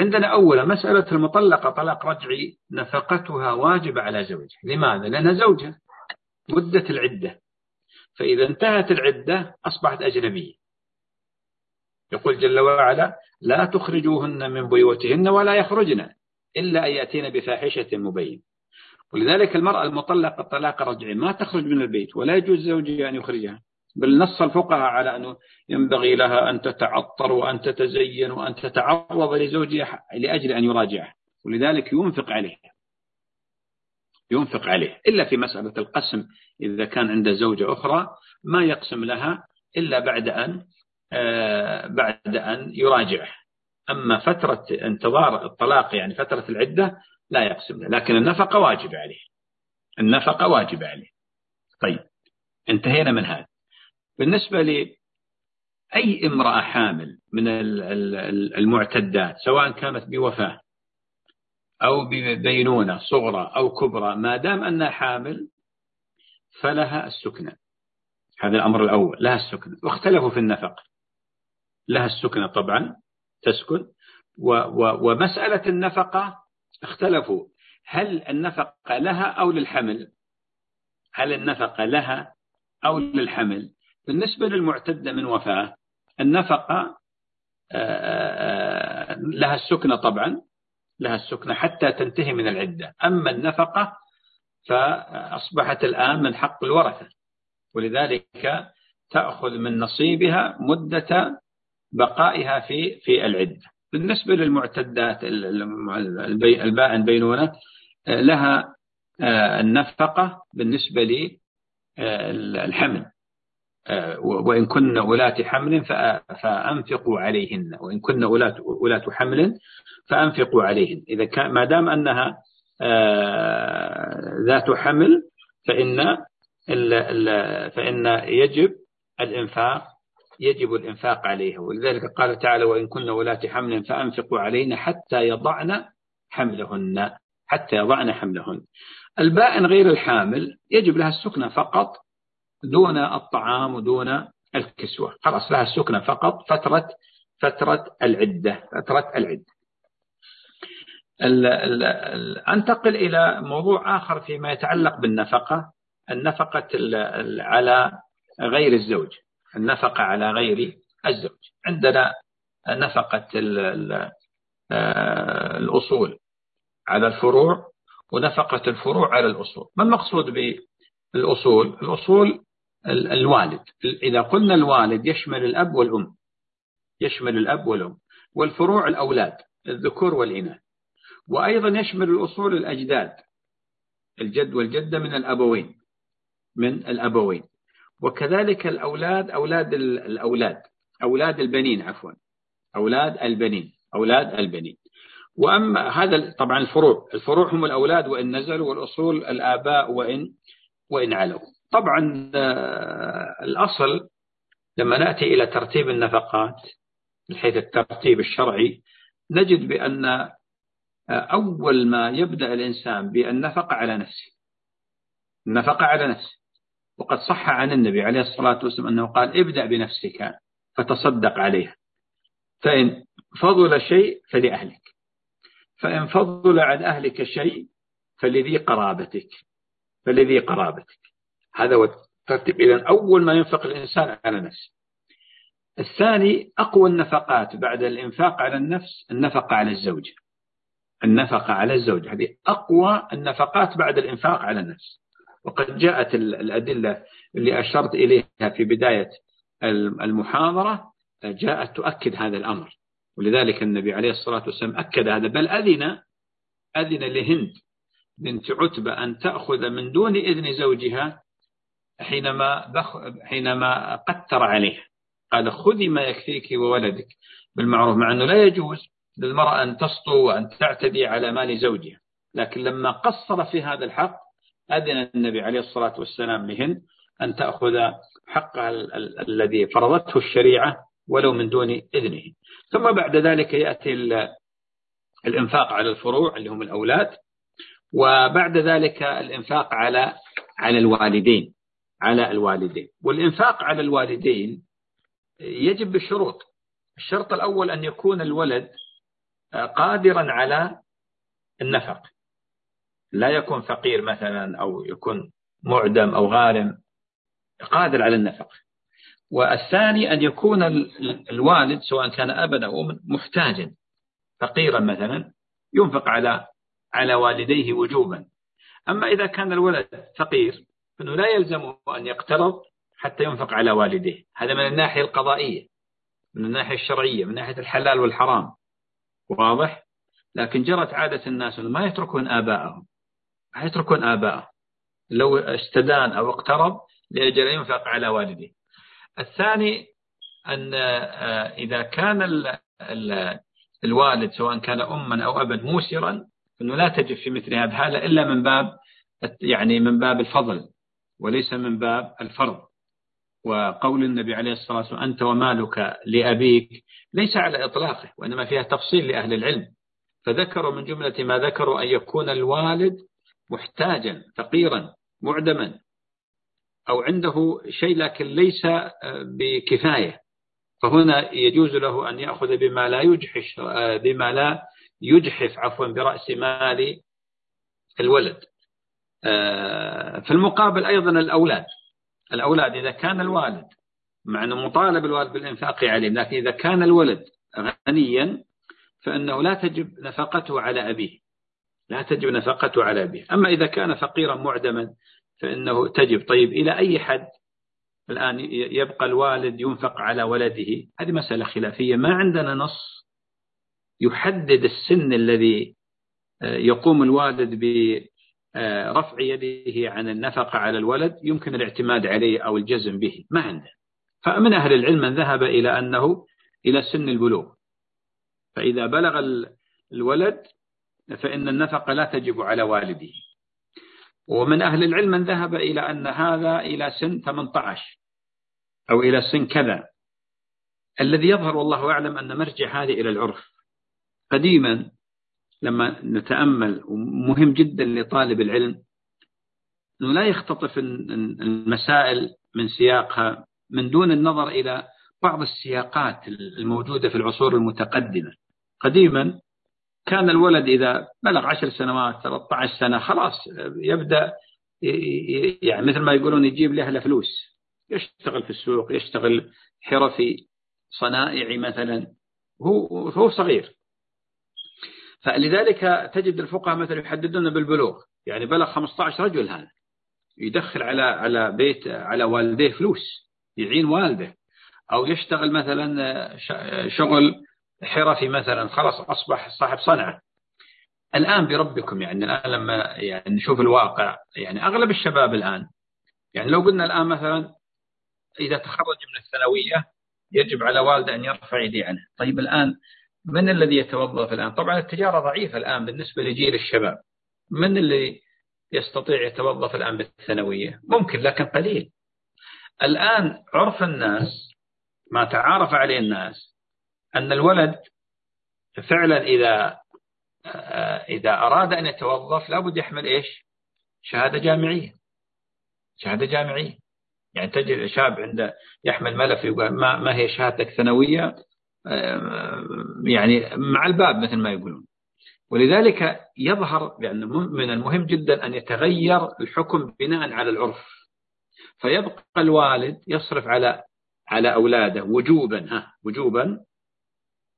عندنا أولا مسألة المطلقة طلاق رجعي نفقتها واجبة على زوجها. لماذا؟ لأنها زوجها مدة العدة. فإذا انتهت العدة أصبحت أجنبية. يقول جل وعلا لا تخرجوهن من بيوتهن ولا يخرجن إلا أن يأتين بفاحشة مبين. ولذلك المرأة المطلقة طلاق رجعي ما تخرج من البيت ولا يجوز زوجها أن يخرجها. بل نص الفقهاء على أنه ينبغي لها أن تتعطر وأن تتزين وأن تتعرض لزوجها لأجل أن يراجعها. ولذلك ينفق عليها ينفق عليه. إلا في مسألة القسم إذا كان عند زوجة أخرى ما يقسم لها إلا بعد أن بعد أن يراجعه. أما فترة انتظار الطلاق يعني فترة العدة لا يقسم له. لكن النفقة واجب عليه. النفقة واجب عليه. طيب انتهينا من هذا. بالنسبة لي أي امرأة حامل من المعتدات سواء كانت بوفاة أو ببينونة صغرى أو كبرى ما دام أنها حامل فلها السكنة. هذا الأمر الأول لها السكنة. واختلفوا في النفقة. لها السكنة طبعا تسكن. و و ومسألة النفقة اختلفوا. هل النفقة لها أو للحمل؟ هل النفقة لها أو للحمل؟ بالنسبة للمعتدة من وفاة النفقة آه، آه، لها السكنة طبعا لها السكنة حتى تنتهي من العدة. أما النفقة فأصبحت الآن من حق الورثة ولذلك تأخذ من نصيبها مدة بقائها في في العدة. بالنسبة للمعتدات البائن بينونة لها آه، النفقة بالنسبة للحمل آه، وإن كن ولاة حمل فأنفقوا عليهن. وإن كن ولاة حمل فأنفقوا عليهن. إذا كان ما دام أنها آه، ذات حمل فإن فإن يجب الإنفاق يجب الإنفاق عليها. ولذلك قال تعالى وإن كن ولاة حمل فأنفقوا علينا حتى يضعن حملهن حتى يضعن حملهن. البائن غير الحامل يجب لها السكنة فقط دون الطعام ودون الكسوة. خلاص لها السكنة فقط فترة فترة العدة فترة العدة. أنتقل إلى موضوع آخر فيما يتعلق بالنفقة النفقة على غير الزوج. النفقة على غير الزوج. عندنا نفقة آه، الأصول على الفروع ونفقة الفروع على الأصول. ما المقصود بالأصول؟ الأصول الوالد. إذا قلنا الوالد يشمل الأب والأم يشمل الأب والأم والفروع الأولاد الذكور والإناث. وأيضا يشمل الأصول الأجداد الجد والجدة من الأبوين من الأبوين. وكذلك الأولاد أولاد الأولاد أولاد البنين عفوا أولاد البنين أولاد البنين. وأما هذا طبعا الفروع الفروع هم الأولاد وإن نزلوا والأصول الآباء وإن وإن علوا. طبعا آه، الأصل لما نأتي إلى ترتيب النفقات من حيث الترتيب الشرعي نجد بأن آه، أول ما يبدأ الإنسان بالنفقة على نفسه. النفقة على نفسه. وقد صح عن النبي عليه الصلاة والسلام أنه قال ابدأ بنفسك فتصدق عليها فإن فضل شيء فلأهلك. فإن فضل عن أهلك شيء فلذي قرابتك. فلذي قرابتك. هذا هو الترتيب. إذا أول ما ينفق الإنسان على نفسه. الثاني أقوى النفقات بعد الإنفاق على النفس النفقة على الزوج النفقة على الزوج هذه أقوى النفقات بعد الإنفاق على النفس. وقد جاءت الأدلة اللي أشرت إليها في بداية المحاضرة جاءت تؤكد هذا الأمر. ولذلك النبي عليه الصلاة والسلام أكد هذا بل أذن أذن لهند بنت عتبة أن تأخذ من دون إذن زوجها حينما بخ حينما قتر عليها. قال خذي ما يكفيك وولدك. بالمعروف مع أنه لا يجوز للمرأة أن تسطو وأن تعتدي على مال زوجها. لكن لما قصر في هذا الحق أذن النبي عليه الصلاة والسلام لهند أن تأخذ حقها الذي فرضته الشريعة ولو من دون إذنه. ثم بعد ذلك يأتي الإنفاق على الفروع اللي هم الأولاد وبعد ذلك الإنفاق على على الوالدين على الوالدين. والإنفاق على الوالدين يجب بشروط. الشرط الأول أن يكون الولد قادرا على النفق. لا يكون فقير مثلا أو يكون معدم أو غارم قادر على النفق. والثاني أن يكون الوالد سواء كان أبا أو أم محتاجا فقيرا مثلا ينفق على على والديه وجوبا. أما إذا كان الولد فقير فإنه لا يلزمه أن يقترض حتى ينفق على والديه. هذا من الناحية القضائية من الناحية الشرعية من ناحية الحلال والحرام. واضح؟ لكن جرت عادة الناس ما يتركون آباءهم. ما يتركون آباءهم لو استدان أو اقترض لأجل ينفق على والديه الثاني أن آه، إذا كان الوالد سواء كان أما أو أبا موسرا أنه لا تجب في مثل هذا الحالة إلا من باب يعني من باب الفضل وليس من باب الفرض. وقول النبي عليه الصلاة والسلام أنت ومالك لأبيك ليس على إطلاقه وإنما فيها تفصيل لأهل العلم. فذكروا من جملة ما ذكروا أن يكون الوالد محتاجا فقيرا معدما أو عنده شيء لكن ليس بكفاية. فهنا يجوز له أن يأخذ بما لا يجحش بما لا يجحف عفوا برأس مال الولد. في المقابل أيضا الأولاد. الأولاد إذا كان الوالد مع أنه مطالب الوالد بالإنفاق عليهم لكن إذا كان الولد غنيا فإنه لا تجب نفقته على أبيه. لا تجب نفقته على أبيه أما إذا كان فقيرا معدما فإنه تجب. طيب إلى أي حد الآن يبقى الوالد ينفق على ولده؟ هذه مسألة خلافية. ما عندنا نص يحدد السن الذي آه، يقوم الوالد برفع يده عن النفقة على الولد. يمكن الاعتماد عليه أو الجزم به. ما عنده فمن أهل العلم من ذهب إلى أنه إلى سن البلوغ. فإذا بلغ الولد فإن النفقة لا تجب على والده. ومن أهل العلم من ذهب إلى أن هذا إلى سن 18 أو إلى سن كذا. الذي يظهر والله أعلم أن مرجع هذه إلى العرف. قديما لما نتأمل ومهم جدا لطالب العلم أنه لا يختطف المسائل من سياقها من دون النظر إلى بعض السياقات الموجودة في العصور المتقدمة. قديما كان الولد إذا بلغ عشر سنوات 13 سنة خلاص يبدأ يعني مثل ما يقولون يجيب له فلوس يشتغل في السوق يشتغل حرفي صنائعي مثلا. هو هو صغير. فلذلك تجد الفقهاء مثلا يحددون بالبلوغ. يعني بلغ 15 رجل هذا. يدخل على على بيت على والديه فلوس يعين والده. أو يشتغل مثلا شغل حرفي مثلا خلاص أصبح صاحب صنعة. الآن بربكم يعني الآن لما يعني نشوف الواقع يعني أغلب الشباب الآن يعني لو قلنا الآن مثلا إذا تخرج من الثانوية يجب على والده أن يرفع يديه عنه طيب الآن من الذي يتوظف الآن؟ طبعا التجارة ضعيفة الآن بالنسبة لجيل الشباب. من اللي يستطيع يتوظف الآن بالثانوية؟ ممكن لكن قليل. الآن عرف الناس ما تعارف عليه الناس أن الولد فعلا إذا إذا أراد أن يتوظف لابد يحمل إيش؟ شهادة جامعية. شهادة جامعية. يعني تجد شاب عنده يحمل ملف يقول ما, ما هي شهادتك ثانوية يعني مع الباب مثل ما يقولون. ولذلك يظهر بأن من المهم جدا أن يتغير الحكم بناء على العرف. فيبقى الوالد يصرف على على أولاده وجوبا ها وجوبا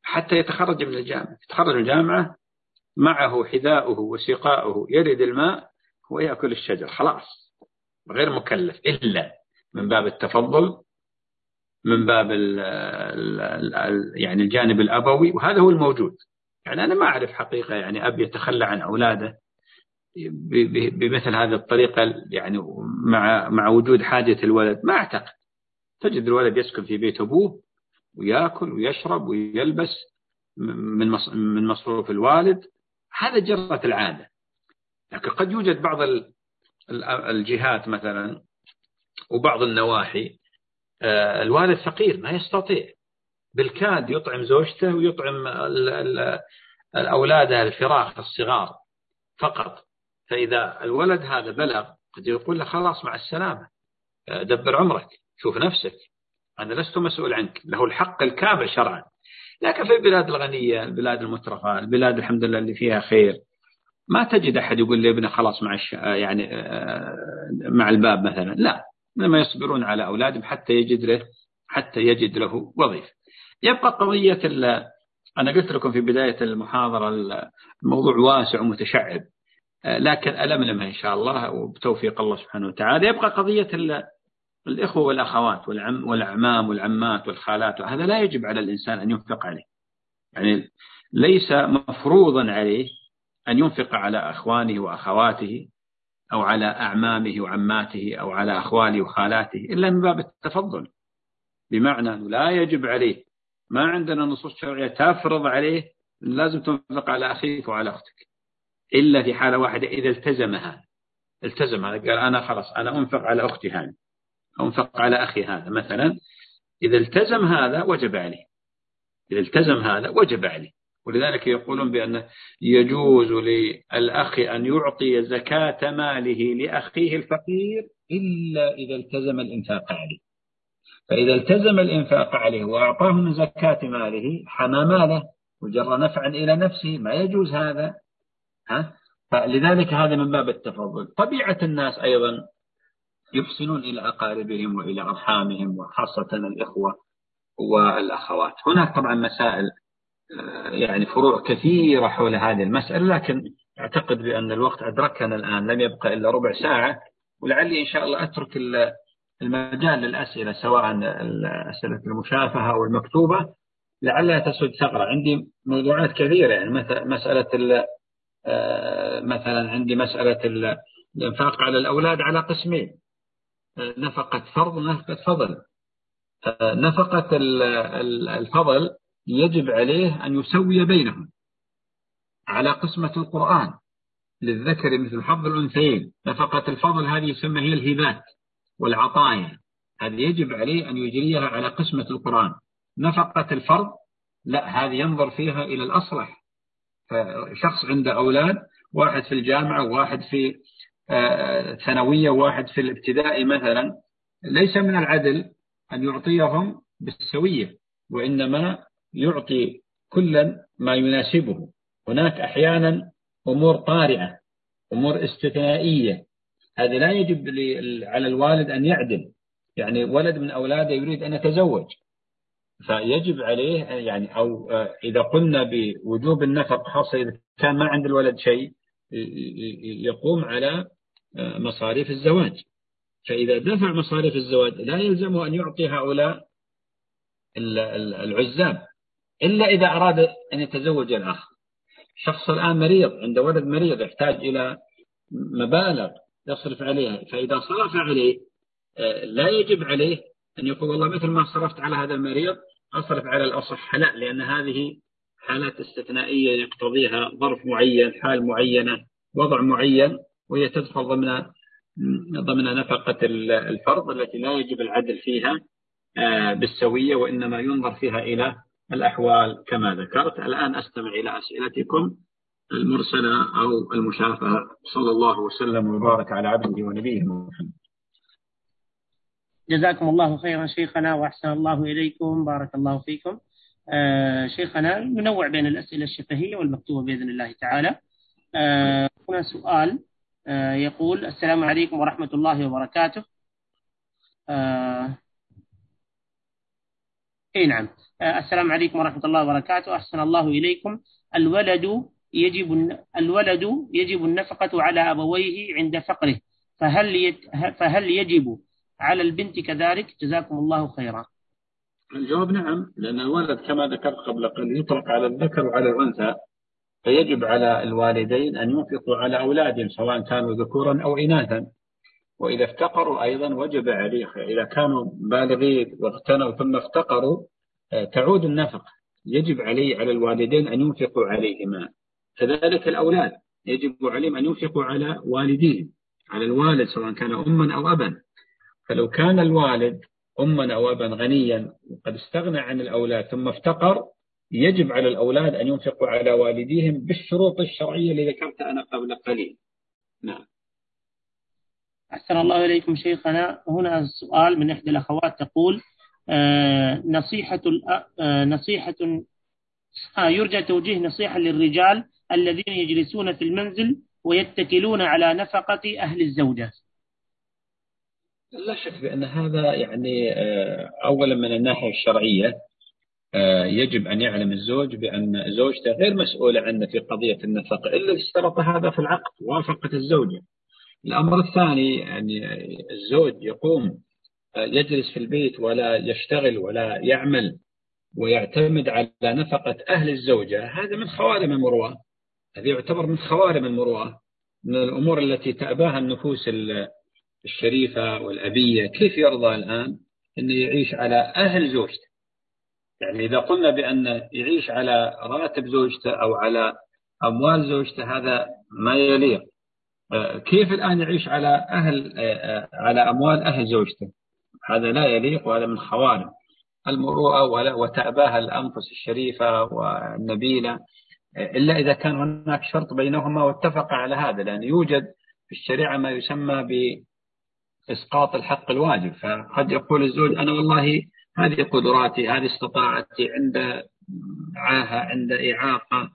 حتى يتخرج من الجامعة. يتخرج من الجامعة معه حذاؤه وسقاؤه يرد الماء ويأكل الشجر. خلاص. غير مكلف. إلا من باب التفضل من باب ال ال ال يعني الجانب الأبوي وهذا هو الموجود. يعني أنا ما أعرف حقيقة يعني أب يتخلى عن أولاده بمثل هذه الطريقة يعني مع مع وجود حاجة الولد. ما أعتقد. تجد الولد يسكن في بيت أبوه ويأكل ويشرب ويلبس من من مصروف الوالد. هذا جرة العادة. لكن قد يوجد بعض الجهات مثلا وبعض النواحي آه، الوالد فقير ما يستطيع. بالكاد يطعم زوجته ويطعم أولاده الفراخ الصغار فقط. فإذا الولد هذا بلغ قد يقول له خلاص مع السلامة آه، دبر عمرك شوف نفسك. أنا لست مسؤول عنك. له الحق الكامل شرعا. لكن في البلاد الغنية البلاد المترفة البلاد الحمد لله اللي فيها خير. ما تجد أحد يقول لابنه خلاص مع الش... يعني آه، مع الباب مثلا. لا لما يصبرون على أولادهم حتى يجد له حتى يجد له وظيفة. يبقى قضية أنا قلت لكم في بداية المحاضرة الموضوع واسع ومتشعب. آه، لكن ألملمها إن شاء الله وبتوفيق الله سبحانه وتعالى. يبقى قضية الإخوة والأخوات والعم والأعمام والعمات والخالات هذا لا يجب على الإنسان أن ينفق عليه. يعني ليس مفروضا عليه أن ينفق على أخوانه وأخواته أو على أعمامه وعماته أو على أخواله وخالاته إلا من باب التفضل. بمعنى أنه لا يجب عليه ما عندنا نصوص شرعية تفرض عليه لازم تنفق على أخيك وعلى أختك إلا في حالة واحدة إذا التزم هذا التزم هذا قال أنا خلاص أنا أنفق على أختي هذه. أنفق على أخي هذا مثلا إذا التزم هذا وجب عليه. إذا التزم هذا وجب عليه. ولذلك يقولون بأن يجوز للأخ أن يعطي زكاة ماله لأخيه الفقير إلا إذا التزم الإنفاق عليه. فإذا التزم الإنفاق عليه وأعطاه من زكاة ماله حمى ماله وجر نفعا إلى نفسه ما يجوز هذا. ها؟ فلذلك هذا من باب التفضل. طبيعة الناس أيضا يحسنون إلى أقاربهم وإلى أرحامهم وخاصة الإخوة والأخوات. هناك طبعا مسائل آه، يعني فروع كثيرة حول هذه المسألة لكن أعتقد بأن الوقت أدركنا الآن لم يبقى إلا ربع ساعة ولعلي إن شاء الله أترك المجال للأسئلة سواء أسئلة المشافهة أو المكتوبة لعلها تسد ثغرة. عندي موضوعات كثيرة يعني مسألة آه، مثلا عندي مسألة الإنفاق على الأولاد على قسمين. نفقة فرض ونفقة فضل. نفقة الفضل يجب عليه أن يسوي بينهم على قسمة القرآن للذكر مثل حظ الأنثيين. نفقة الفضل هذه يسمى هي الهبات والعطايا. هذه يجب عليه أن يجريها على قسمة القرآن. نفقة الفرض لا هذه ينظر فيها إلى الأصلح. فشخص عنده أولاد واحد في الجامعة وواحد في ثانوية واحد في الابتدائي مثلا ليس من العدل أن يعطيهم بالسوية وإنما يعطي كلا ما يناسبه. هناك أحيانا أمور طارئة أمور استثنائية. هذا لا يجب على الوالد أن يعدل. يعني ولد من أولاده يريد أن يتزوج. فيجب عليه يعني أو إذا قلنا بوجوب النفق خاصة إذا كان ما عند الولد شيء يقوم على مصاريف الزواج. فإذا دفع مصاريف الزواج لا يلزمه أن يعطي هؤلاء العزاب إلا إذا أراد أن يتزوج الأخ. شخص الآن مريض عنده ولد مريض يحتاج إلى مبالغ يصرف عليها فإذا صرف عليه آه، لا يجب عليه أن يقول والله مثل ما صرفت على هذا المريض أصرف على الأصح. لا لأن هذه حالات استثنائية يقتضيها ظرف معين حال معينة وضع معين. وهي تدخل ضمن ضمن نفقة الفرض التي لا يجب العدل فيها آه، بالسوية وإنما ينظر فيها إلى الأحوال كما ذكرت. الآن أستمع إلى أسئلتكم المرسلة أو المشافهة صلى الله وسلم وبارك على عبده ونبيه محمد. جزاكم الله خيرا شيخنا وأحسن الله إليكم. بارك الله فيكم. آه شيخنا ننوع بين الأسئلة الشفهية والمكتوبة بإذن الله تعالى. آه هنا سؤال. يقول السلام عليكم ورحمة الله وبركاته. آه إي نعم. آه، السلام عليكم ورحمة الله وبركاته. أحسن الله إليكم. الولد يجب الولد يجب النفقة على أبويه عند فقره. فهل فهل يجب على البنت كذلك؟ جزاكم الله خيرا. الجواب نعم لأن الولد كما ذكرت قبل قليل يطلق على الذكر وعلى الأنثى. فيجب على الوالدين أن ينفقوا على أولادهم سواء كانوا ذكورا أو إناثا. وإذا افتقروا أيضا وجب عليه إذا كانوا بالغين واغتنوا ثم افتقروا آه، تعود النفقة يجب عليه على الوالدين أن ينفقوا عليهما. كذلك الأولاد. يجب عليهم أن ينفقوا على والديهم على الوالد سواء كان أما أو أبا. فلو كان الوالد أما أو أبا غنيا وقد استغنى عن الأولاد ثم افتقر يجب على الأولاد أن ينفقوا على والديهم بالشروط الشرعية اللي ذكرتها أنا قبل قليل. نعم. أحسن الله إليكم شيخنا. هنا سؤال من إحدى الأخوات تقول آه نصيحة آه نصيحة آه يرجى توجيه نصيحة للرجال الذين يجلسون في المنزل ويتكلون على نفقة أهل الزوجة. لا شك بأن هذا يعني أولا من الناحية الشرعية يجب أن يعلم الزوج بأن زوجته غير مسؤولة عنه في قضية النفقة إلا اشترط هذا في العقد وافقت الزوجة. الأمر الثاني يعني الزوج يقوم آه، يجلس في البيت ولا يشتغل ولا يعمل ويعتمد على نفقة أهل الزوجة هذا من خوارم المروءة. هذا يعتبر من خوارم المروءة من الأمور التي تأباها النفوس الشريفة والأبية. كيف يرضى الآن أنه يعيش على أهل زوجته؟ يعني إذا قلنا بأن يعيش على راتب زوجته أو على أموال زوجته هذا ما يليق. آه، كيف الآن يعيش على أهل آه، آه، على أموال أهل زوجته؟ هذا لا يليق وهذا من خوارم المروءة وتأباها الأنفس الشريفة والنبيلة. إلا إذا كان هناك شرط بينهما واتفق على هذا لأن يوجد في الشريعة ما يسمى بإسقاط الحق الواجب. فقد يقول الزوج أنا والله هذه قدراتي هذه استطاعتي عند عاهة عند إعاقة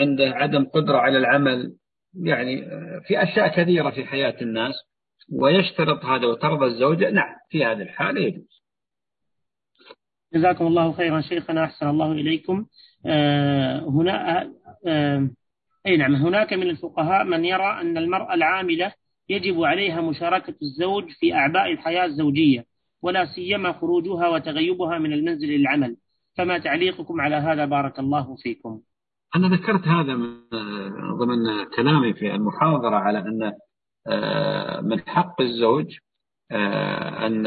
عند عدم قدرة على العمل. يعني في أشياء كثيرة في حياة الناس ويشترط هذا وترضى الزوجة نعم في هذه الحالة يجوز. جزاكم الله خيرا شيخنا أحسن الله إليكم. آه، هنا آه، أي نعم هناك من الفقهاء من يرى أن المرأة العاملة يجب عليها مشاركة الزوج في أعباء الحياة الزوجية. ولا سيما خروجها وتغيبها من المنزل للعمل. فما تعليقكم على هذا بارك الله فيكم. أنا ذكرت هذا ضمن كلامي في المحاضرة على أن من حق الزوج أن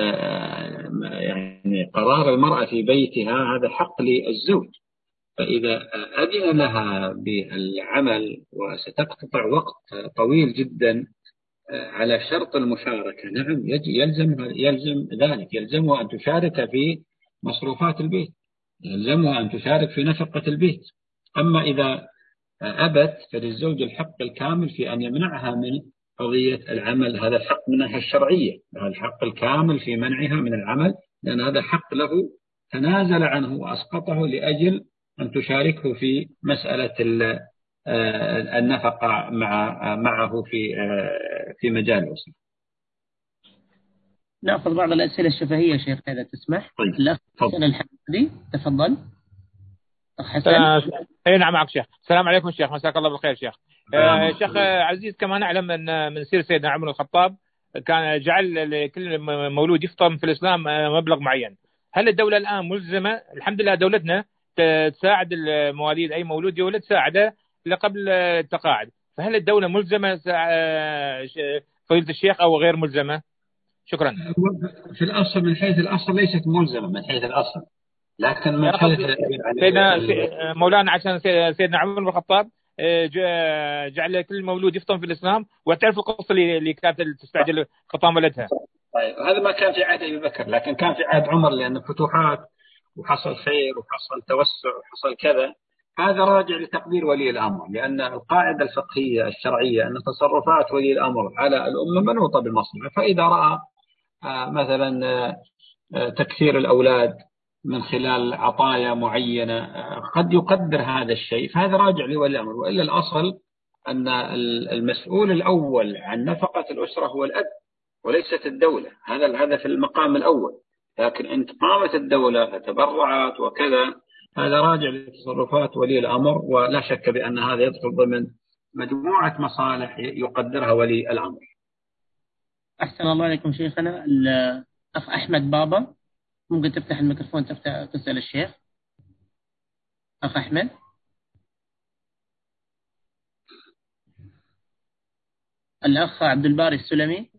يعني قرار المرأة في بيتها هذا حق للزوج. فإذا أذن لها بالعمل وستقتطع وقت طويل جدا آه، على شرط المشاركة. نعم يلزم يلزم ذلك. يلزمها أن تشارك في مصروفات البيت. يلزمها أن تشارك في نفقة البيت. أما إذا أبت فللزوج الحق الكامل في أن يمنعها من قضية العمل. هذا الحق منها الشرعية. هذا الحق الكامل في منعها من العمل لأن هذا حق له تنازل عنه وأسقطه لأجل أن تشاركه في مسألة آه، النفقة مع معه في آه، في مجال الأسرة. نأخذ بعض الأسئلة الشفهية شيخ إذا تسمح. طيب. الأخ حسن الحمدي تفضل. حسن. آه، اي نعم معك شيخ السلام عليكم شيخ مساك الله بالخير شيخ آه شيخ عزيز كما نعلم ان من سير سيدنا عمر الخطاب كان جعل لكل مولود يفطر في الإسلام مبلغ معين هل الدولة الآن ملزمة الحمد لله دولتنا تساعد المواليد أي مولود يولد تساعده قبل التقاعد فهل الدولة ملزمة فضيله الشيخ أو غير ملزمة؟ شكرا. في الأصل من حيث الأصل ليست ملزمة من حيث الأصل لكن من حيث سيدنا مولانا عشان سيدنا عمر بن الخطاب آه، جعل كل مولود يفطن في الإسلام وتعرف القصة اللي كانت تستعجل خطام ولدها. طيب هذا ما كان في عهد أبي بكر لكن كان في عهد عمر لأن الفتوحات وحصل خير وحصل توسع وحصل كذا هذا راجع لتقدير ولي الأمر لأن القاعدة الفقهية الشرعية أن تصرفات ولي الأمر على الأمة منوطة بالمصلحه فإذا رأى آه، مثلا آه، تكثير الأولاد من خلال عطايا معينة قد يقدر هذا الشيء فهذا راجع لولي الأمر. وإلا الأصل أن المسؤول الأول عن نفقة الأسرة هو الأب وليست الدولة. هذا هذا في المقام الأول. لكن إن قامت الدولة فتبرعت وكذا هذا راجع لتصرفات ولي الأمر ولا شك بأن هذا يدخل ضمن مجموعة مصالح يقدرها ولي الأمر. أحسن الله عليكم شيخنا. الأخ أحمد بابا ممكن تفتح الميكروفون تفتح تسأل الشيخ؟ أخ أحمد؟ الأخ عبد الباري السلمي.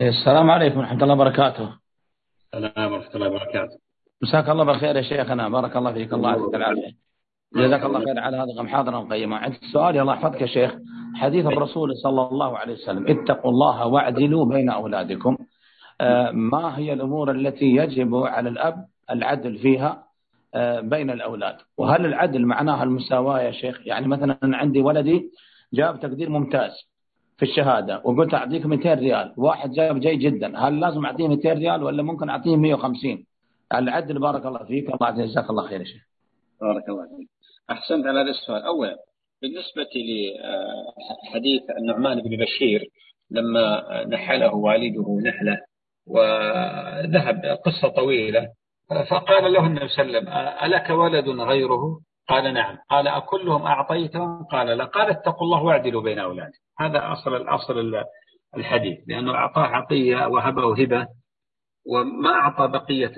السلام عليكم ورحمة الله وبركاته. السلام ورحمة الله وبركاته. مساك الله بالخير يا شيخنا. بارك الله فيك. الله يعطيك العافية. جزاك الله خير على هذه المحاضرة القيمة عندي سؤال. الله يحفظك يا شيخ. حديث الرسول صلى الله عليه وسلم. اتقوا الله واعدلوا بين أولادكم. آه، ما هي الأمور التي يجب على الأب العدل فيها؟ آه، بين الأولاد. وهل العدل معناها المساواة يا شيخ؟ يعني مثلا عندي ولدي جاب تقدير ممتاز في الشهادة وقلت أعطيك 200 ريال. واحد جاب جيد جدا. هل لازم أعطيه 200 ريال ولا ممكن أعطيه 150 العدل بارك الله فيك الله جزاك الله خير يا شيخ. بارك الله فيك. أحسنت على هذا السؤال. أولا بالنسبة لحديث النعمان بن بشير لما نحله والده نحلة وذهب قصة طويلة فقال له النبي صلى الله عليه وسلم ألك ولد غيره؟ قال نعم. قال أكلهم أعطيتهم؟ قال لا. قال اتقوا الله واعدلوا بين أولادكم. هذا أصل الأصل الحديث لأنه أعطاه عطية وهبة هبة وما أعطى بقية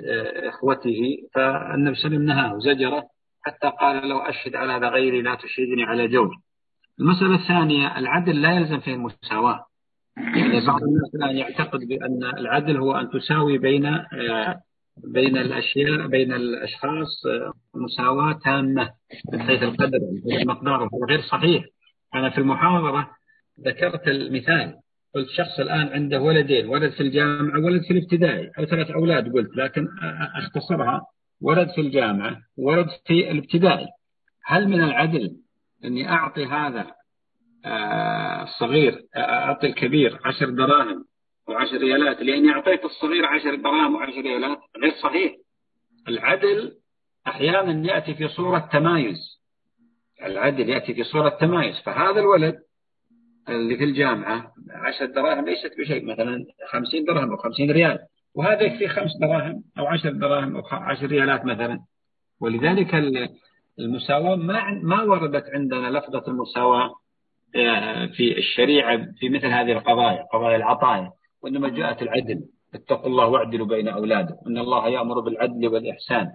إخوته فالنبي صلى الله عليه وسلم نهاه زجره حتى قال لو أشهد على هذا غيري لا تشهدني على جوج المسألة الثانية العدل لا يلزم فيه المساواة. يعني بعض الناس الآن يعتقد بأن العدل هو أن تساوي بين آه، بين الأشياء بين الأشخاص آه، مساواة تامة من حيث القدر المقدار هو غير صحيح. أنا في المحاضرة ذكرت المثال قلت شخص الآن عنده ولدين ولد في الجامعة ولد في الابتدائي أو ثلاث أولاد قلت لكن أختصرها ولد في الجامعة ولد في الابتدائي. هل من العدل أني أعطي هذا الصغير أعطي الكبير عشر دراهم وعشر ريالات لأني أعطيت الصغير عشر دراهم وعشر ريالات غير صحيح. العدل أحيانا يأتي في صورة تمايز. العدل يأتي في صورة تمايز. فهذا الولد اللي في الجامعة عشر دراهم ليست بشيء مثلا خمسين درهم أو خمسين ريال. وهذا يكفي خمس دراهم أو عشر دراهم أو عشر ريالات مثلا. ولذلك المساواة ما ما وردت عندنا لفظة المساواة آه، في الشريعة في مثل هذه القضايا قضايا العطايا. وإنما جاءت العدل. اتقوا الله واعدلوا بين أولادكم. إن الله يأمر بالعدل والإحسان.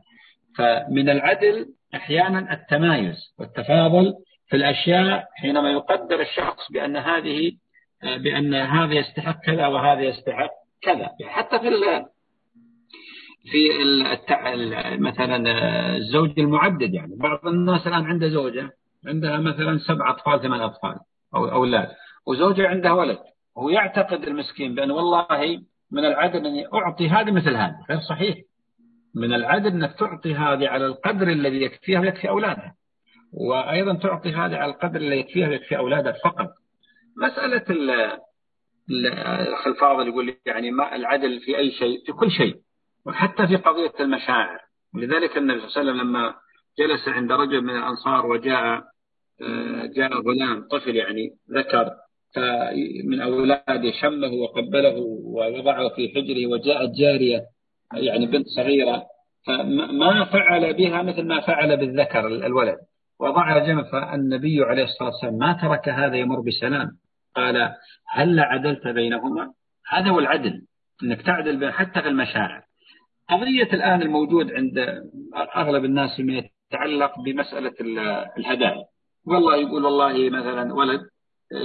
فمن العدل أحيانا التمايز والتفاضل في الأشياء حينما يقدر الشخص بأن هذه بأن هذا يستحق كذا وهذا يستحق كذا. حتى في في. مثلا الزوج المعدد يعني. بعض الناس الآن عنده زوجة عندها مثلا سبع أطفال ثمان أطفال أو أولاد وزوجة عندها ولد. وهو يعتقد المسكين بأن والله من العدل أني أعطي هذه مثل هذه. غير صحيح. من العدل أنك تعطي هذه على القدر الذي يكفيها ويكفي أولادها. وأيضا تعطي هذه على القدر الذي يكفيها ويكفي أولادها فقط. مسألة الأخ الفاضل يقول يعني ما العدل في أي شيء في كل شيء وحتى في قضية المشاعر. ولذلك النبي صلى الله عليه وسلم لما جلس عند رجل من الأنصار وجاء آه، جاء غلام طفل يعني ذكر من أولاده شمه وقبله ووضعه في حجره وجاءت جارية يعني بنت صغيرة فما فعل بها مثل ما فعل بالذكر الولد. وضعها جنب فالنبي عليه الصلاة والسلام ما ترك هذا يمر بسلام. قال هل عدلت بينهما؟ هذا هو العدل إنك تعدل بين حتى في المشاعر. قضية الآن الموجود عند أغلب الناس فيما يتعلق بمسألة الهدايا. والله يقول والله مثلا ولد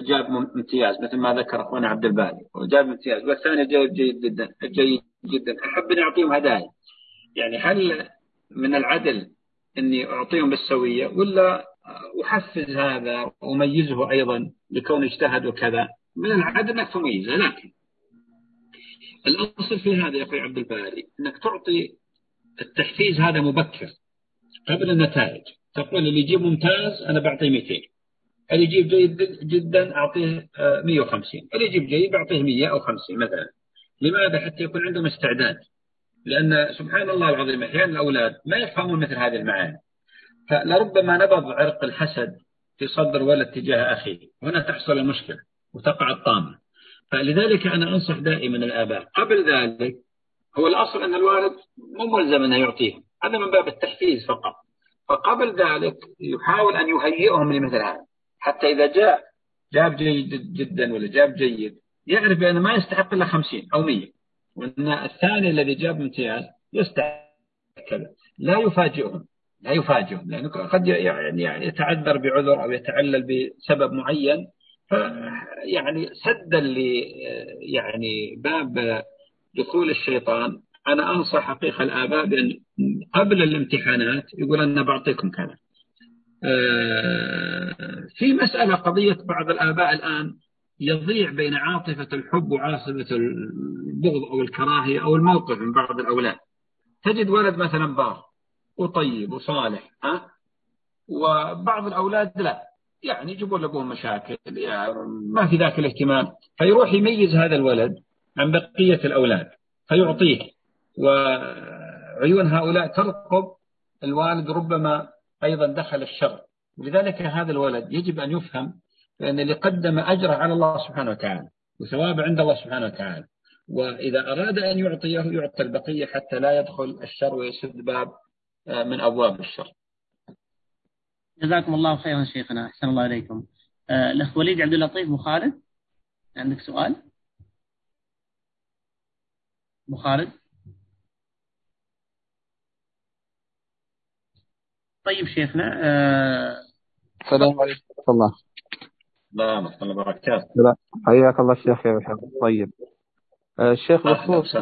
جاب امتياز مثل ما ذكر أخونا عبد الباري وجاب امتياز والثاني جايب جيد جدا جيد جدا أحب اني أعطيهم هدايا. يعني هل من العدل إني أعطيهم بالسوية ولا أحفز هذا وأميزه أيضا لكون اجتهد وكذا من العدل إنك تميزه لكن الأصل في هذا يا أخوي عبد الباري إنك تعطي التحفيز هذا مبكر قبل النتائج. تقول اللي يجيب ممتاز أنا بعطيه 200 اللي يجيب جيد جدا أعطيه 150 آه، اللي يجيب جيد بعطيه 100 أو 50 مثلا. لماذا؟ حتى يكون عندهم استعداد. لأن سبحان الله العظيم أحيانا الأولاد ما يفهمون مثل هذه المعاني. فلربما نبض عرق الحسد في صدر ولد تجاه اخيه هنا تحصل المشكلة وتقع الطامة. فلذلك أنا أنصح دائما الآباء. قبل ذلك هو الأصل أن الوالد مو ملزم أنه يعطيهم. هذا من باب التحفيز فقط. فقبل ذلك يحاول أن يهيئهم لمثل هذا. حتى إذا جاء جاب جيد جدا ولا جاب جيد يعرف بأنه ما يستحق إلا خمسين أو مية. وأن الثاني الذي جاب امتياز يستحق كذا لا يفاجئهم لا يفاجئهم لأنه قد يعني, يعني يتعذر بعذر أو يتعلل بسبب معين. يعني سدا ل يعني باب دخول الشيطان. أنا أنصح حقيقة الآباء بأن قبل الامتحانات يقول أنا بعطيكم كذا. آه، في مسألة قضية بعض الآباء الآن يضيع بين عاطفة الحب وعاصفة البغض أو الكراهية أو الموقف من بعض الأولاد. تجد ولد مثلا بار وطيب وصالح ها؟ وبعض الأولاد لا. يعني يجيبوا لأبوهم مشاكل يعني ما في ذاك الاهتمام. فيروح يميز هذا الولد عن بقية الأولاد فيعطيه. وعيون هؤلاء ترقب الوالد ربما أيضا دخل الشر. ولذلك هذا الولد يجب أن يفهم بأن اللي قدم أجره على الله سبحانه وتعالى وثواب عند الله سبحانه وتعالى. وإذا أراد أن يعطيه يعطي البقية حتى لا يدخل الشر ويسد باب آه، من أبواب الشر. جزاكم الله خيرا شيخنا أحسن الله إليكم. آه، الأخ وليد عبد اللطيف أبو خالد؟ عندك سؤال؟ أبو خالد؟ طيب شيخنا آه، السلام عليكم ورحمة الله. لا ورحمة الله وبركاته حياك الله الشيخ يا طيب. آه، الشيخ بخصوص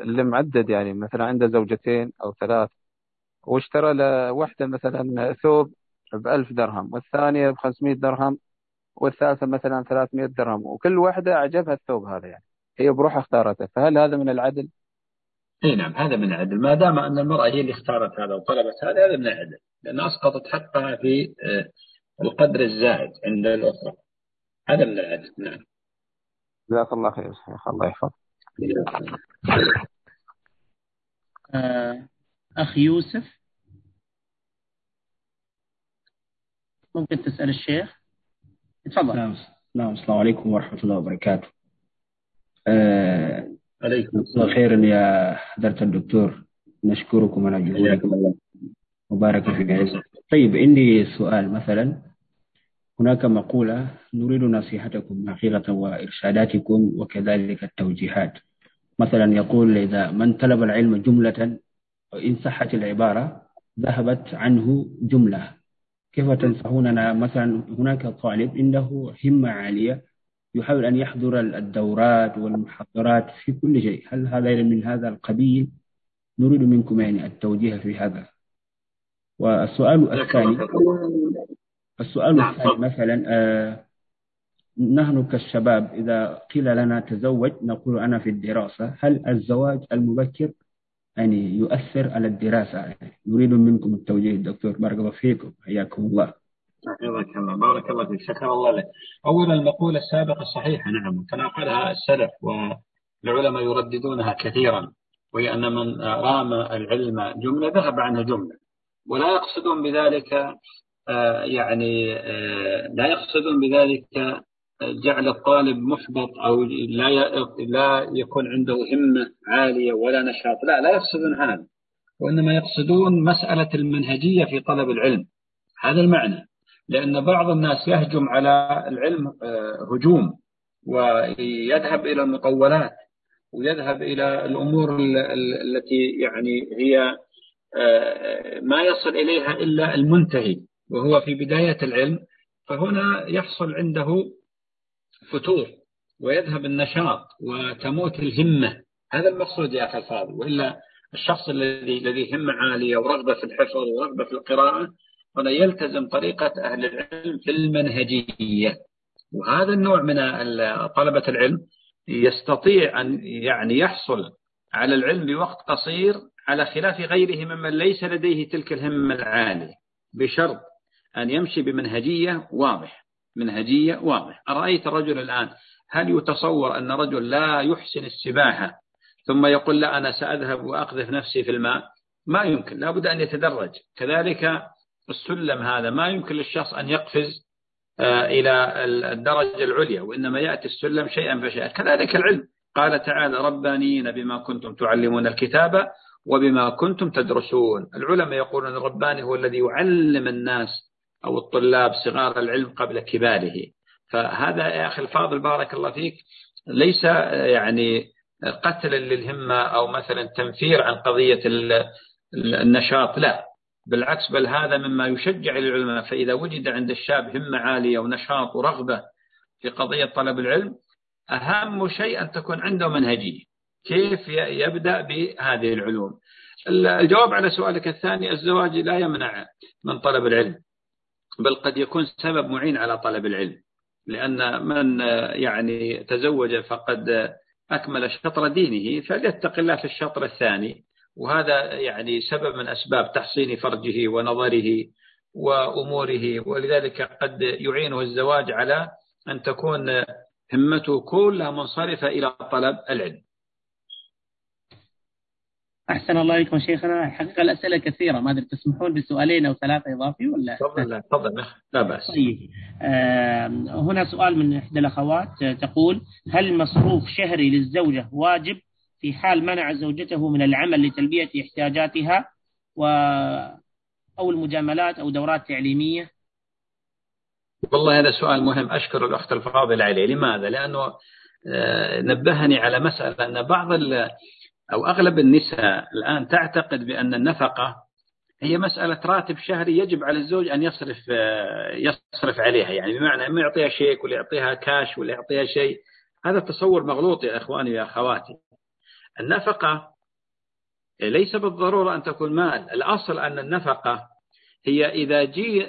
اللي معدد يعني مثلا عنده زوجتين أو ثلاث واشترى لوحدة مثلا ثوب بألف درهم والثانية بخمسمائة درهم والثالثة مثلا ثلاثمائة درهم وكل واحدة أعجبها الثوب هذا يعني. هي بروحها اختارته. فهل هذا من العدل؟ إي نعم هذا من العدل. ما دام أن المرأة هي اللي اختارت هذا وطلبت هذا هذا من العدل لأن أسقطت حقها في آه، القدر الزائد عند الأخرى. هذا من العدل نعم. جزاك الله خير شيخ الله يحفظك. آه، أخ يوسف. ممكن تسأل الشيخ؟ تفضل. نعم نعم السلام عليكم ورحمة الله وبركاته. آه عليكم السلام خيرا يا حضرة الدكتور. نشكركم على جهودكم. وبارك في عزك طيب عندي سؤال مثلا. هناك مقولة نريد نصيحتكم حقيقة وإرشاداتكم وكذلك التوجيهات. مثلا يقول إذا من طلب العلم جملة إن صحت العبارة ذهبت عنه جملة. كيف تنصحوننا مثلا هناك طالب عنده همة عالية يحاول أن يحضر الدورات والمحاضرات في كل شيء. هل هذا من هذا القبيل؟ نريد منكم يعني التوجيه في هذا. والسؤال الثاني السؤال نعم، الثاني مثلا آه نحن كالشباب إذا قيل لنا تزوج نقول أنا في الدراسة هل الزواج المبكر يعني يؤثر على الدراسة؟ يعني نريد منكم التوجيه دكتور بارك الله فيكم حياكم الله. حفظك الله بارك الله فيك شكر الله لك. أولا المقولة السابقة صحيحة نعم تناقلها السلف والعلماء يرددونها كثيرا وهي أن من رام العلم جملة ذهب عنه جملة ولا يقصدون بذلك يعني آه، لا يقصدون بذلك جعل الطالب محبط أو لا لا يكون عنده همة عالية ولا نشاط. لا لا يقصدون هذا وإنما يقصدون مسألة المنهجية في طلب العلم. هذا المعنى لأن بعض الناس يهجم على العلم آه، هجوم ويذهب إلى المطولات ويذهب إلى الأمور التي يعني هي آه، ما يصل إليها إلا المنتهي. وهو في بداية العلم فهنا يحصل عنده فتور ويذهب النشاط وتموت الهمة. هذا المقصود يا أخي الفاضل. وإلا الشخص الذي الذي همة عالية ورغبة في الحفظ ورغبة في القراءة هنا يلتزم طريقة أهل العلم في المنهجية. وهذا النوع من طلبة العلم يستطيع أن يعني يحصل على العلم بوقت قصير على خلاف غيره ممن ليس لديه تلك الهمة العالية بشرط أن يمشي بمنهجية واضحة منهجية واضحة أرأيت الرجل الآن؟ هل يتصور أن رجل لا يحسن السباحة ثم يقول لا أنا سأذهب وأقذف نفسي في الماء؟ ما يمكن. لابد أن يتدرج. كذلك السلم هذا ما يمكن للشخص أن يقفز آه، إلى الدرجة العليا وإنما يأتي السلم شيئا فشيئا. كذلك العلم. قال تعالى ربانيين بما كنتم تعلمون الكتاب وبما كنتم تدرسون. العلماء يقولون الرباني هو الذي يعلم الناس أو الطلاب صغار العلم قبل كباره. فهذا يا أخي الفاضل بارك الله فيك. ليس يعني قتلا للهمة أو مثلا تنفير عن قضية النشاط لا. بالعكس بل هذا مما يشجع العلماء. فإذا وجد عند الشاب همة عالية ونشاط ورغبة في قضية طلب العلم أهم شيء أن تكون عنده منهجية. كيف يبدأ بهذه العلوم؟ الجواب على سؤالك الثاني الزواج لا يمنع من طلب العلم. بل قد يكون سبب معين على طلب العلم. لأن من يعني تزوج فقد أكمل شطر دينه فليتق الله في الشطر الثاني. وهذا يعني سبب من أسباب تحصين فرجه ونظره وأموره. ولذلك قد يعينه الزواج على أن تكون همته كلها منصرفة إلى طلب العلم. أحسن الله إليكم شيخنا. الحقيقة الأسئلة كثيرة. ما أدري تسمحون بسؤالين أو ثلاثة إضافي ولا؟ تفضل تفضل. لا بأس. طيب. آه هنا سؤال من إحدى الأخوات. تقول هل مصروف شهري للزوجة واجب في حال منع زوجته من العمل لتلبية احتياجاتها و أو المجاملات أو دورات تعليمية؟ والله هذا سؤال مهم. أشكر الأخت الفاضلة عليه. لماذا؟ لأنه آه، نبهني على مسألة أن بعض أو أغلب النساء الآن تعتقد بأن النفقة هي مسألة راتب شهري يجب على الزوج أن يصرف آه، يصرف عليها. يعني بمعنى إما يعطيها شيك ولا يعطيها كاش ولا يعطيها شيء. هذا تصور مغلوط يا إخواني ويا أخواتي. النفقة ليس بالضرورة أن تكون مال. الأصل أن النفقة هي إذا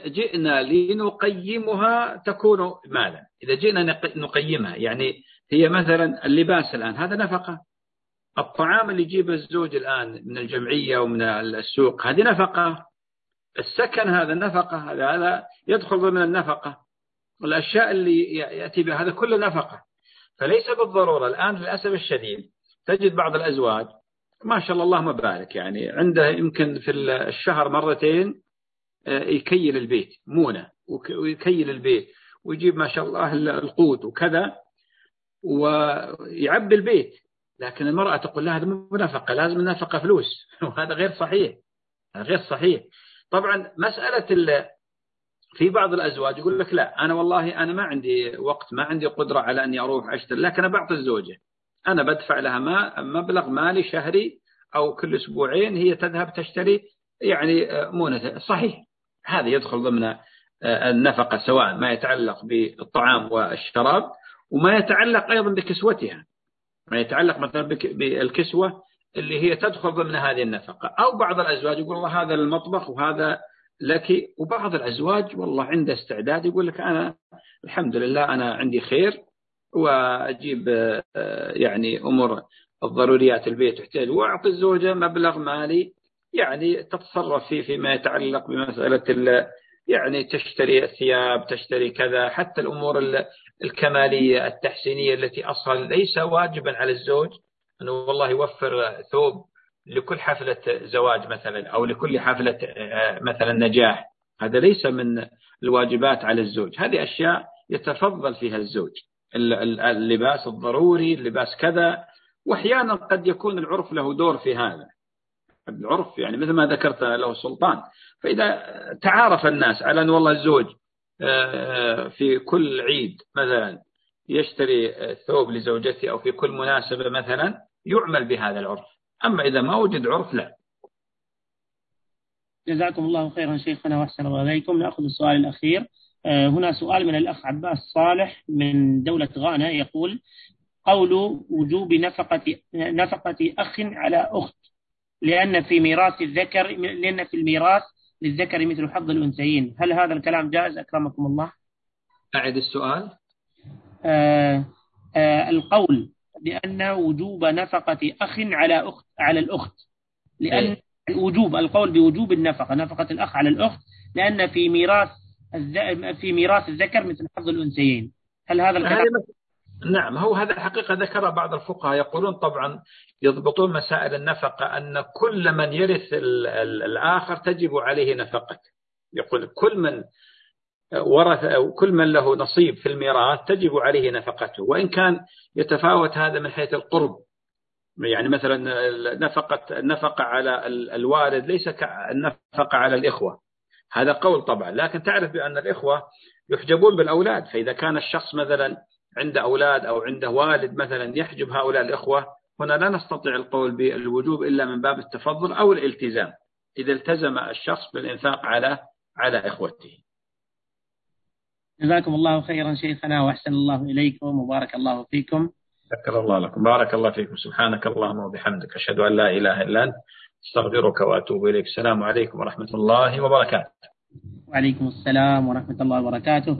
جئنا لنقيمها تكون مالا. إذا جئنا نقيمها. يعني هي مثلا اللباس الآن. هذا نفقة. الطعام اللي يجيبه الزوج الآن من الجمعية ومن السوق هذه نفقة. السكن هذا نفقة هذا هذا يدخل ضمن النفقة. والأشياء اللي يأتي بها هذا كله نفقة. فليس بالضرورة الآن للأسف الشديد تجد بعض الأزواج ما شاء الله اللهم بارك يعني عنده يمكن في الشهر مرتين آه، يكيل البيت مونة ويكيل البيت ويجيب ما شاء الله القوت وكذا ويعبي البيت. لكن المرأة تقول لها هذا مو نفقة لازم النفقة فلوس. وهذا غير صحيح. غير صحيح. طبعا مسألة في بعض الأزواج يقول لك لا أنا والله أنا ما عندي وقت ما عندي قدرة على أني أروح أشتري لكن أنا بعطي الزوجة. أنا بدفع لها ما مبلغ مالي شهري أو كل أسبوعين هي تذهب تشتري يعني آه، مونة صحيح. هذا يدخل ضمن آه، النفقة سواء ما يتعلق بالطعام والشراب وما يتعلق أيضا بكسوتها. ما يتعلق مثلا بالكسوة اللي هي تدخل ضمن هذه النفقة. أو بعض الأزواج يقول الله هذا المطبخ وهذا لك. وبعض الأزواج والله عنده استعداد يقول لك أنا الحمد لله أنا عندي خير وأجيب يعني أمور الضروريات البيت تحتاج وأعطي الزوجة مبلغ مالي يعني تتصرف فيه فيما يتعلق بمسألة يعني تشتري الثياب تشتري كذا حتى الأمور الكمالية التحسينية التي أصلا ليس واجبا على الزوج أنه والله يوفر ثوب لكل حفلة زواج مثلا أو لكل حفلة آه، مثلا نجاح. هذا ليس من الواجبات على الزوج. هذه أشياء يتفضل فيها الزوج. اللباس الضروري اللباس كذا وأحيانا قد يكون العرف له دور في هذا. العرف يعني مثل ما ذكرت له سلطان. فإذا تعارف الناس على أن والله الزوج آه، في كل عيد مثلا يشتري ثوب لزوجته أو في كل مناسبة مثلا يعمل بهذا العرف. أما إذا ما وجد عرف لا. جزاكم الله خيرا شيخنا وأحسن الله إليكم. نأخذ السؤال الأخير. آه، هنا سؤال من الأخ عباس صالح من دولة غانا يقول قول وجوب نفقة نفقة أخ على أخت لأن في ميراث الذكر لأن في الميراث للذكر مثل حظ الأنثيين. هل هذا الكلام جائز؟ أكرمكم الله. أعد السؤال. آه آه القول بأن وجوب نفقة أخ على أخت على الأخت. لأن إيه؟ الوجوب القول بوجوب النفقة نفقة الأخ على الأخت. لأن في ميراث في ميراث الذكر مثل حظ الأنثيين. هل هذا الكلام نعم هو هذا الحقيقة ذكر بعض الفقهاء يقولون طبعا يضبطون مسائل النفقة أن كل من يرث الآخر تجب عليه نفقته. يقول كل من ورث كل من له نصيب في الميراث تجب عليه نفقته. وإن كان يتفاوت هذا من حيث القرب يعني مثلا نفقة النفقة على الوالد ليس كالنفقة على الإخوة. هذا قول طبعا لكن تعرف بأن الإخوة يحجبون بالأولاد. فإذا كان الشخص مثلا عنده أولاد أو عنده والد مثلا يحجب هؤلاء الإخوة هنا لا نستطيع القول بالوجوب إلا من باب التفضل أو الالتزام إذا التزم الشخص بالإنفاق على على إخوته. جزاكم الله خيرا شيخنا وأحسن الله إليكم وبارك الله فيكم. شكر الله لكم. بارك الله فيكم. سبحانك اللهم وبحمدك. أشهد أن لا إله إلا أنت. أستغفرك وأتوب إليك. السلام عليكم ورحمة الله وبركاته. وعليكم السلام ورحمة الله وبركاته.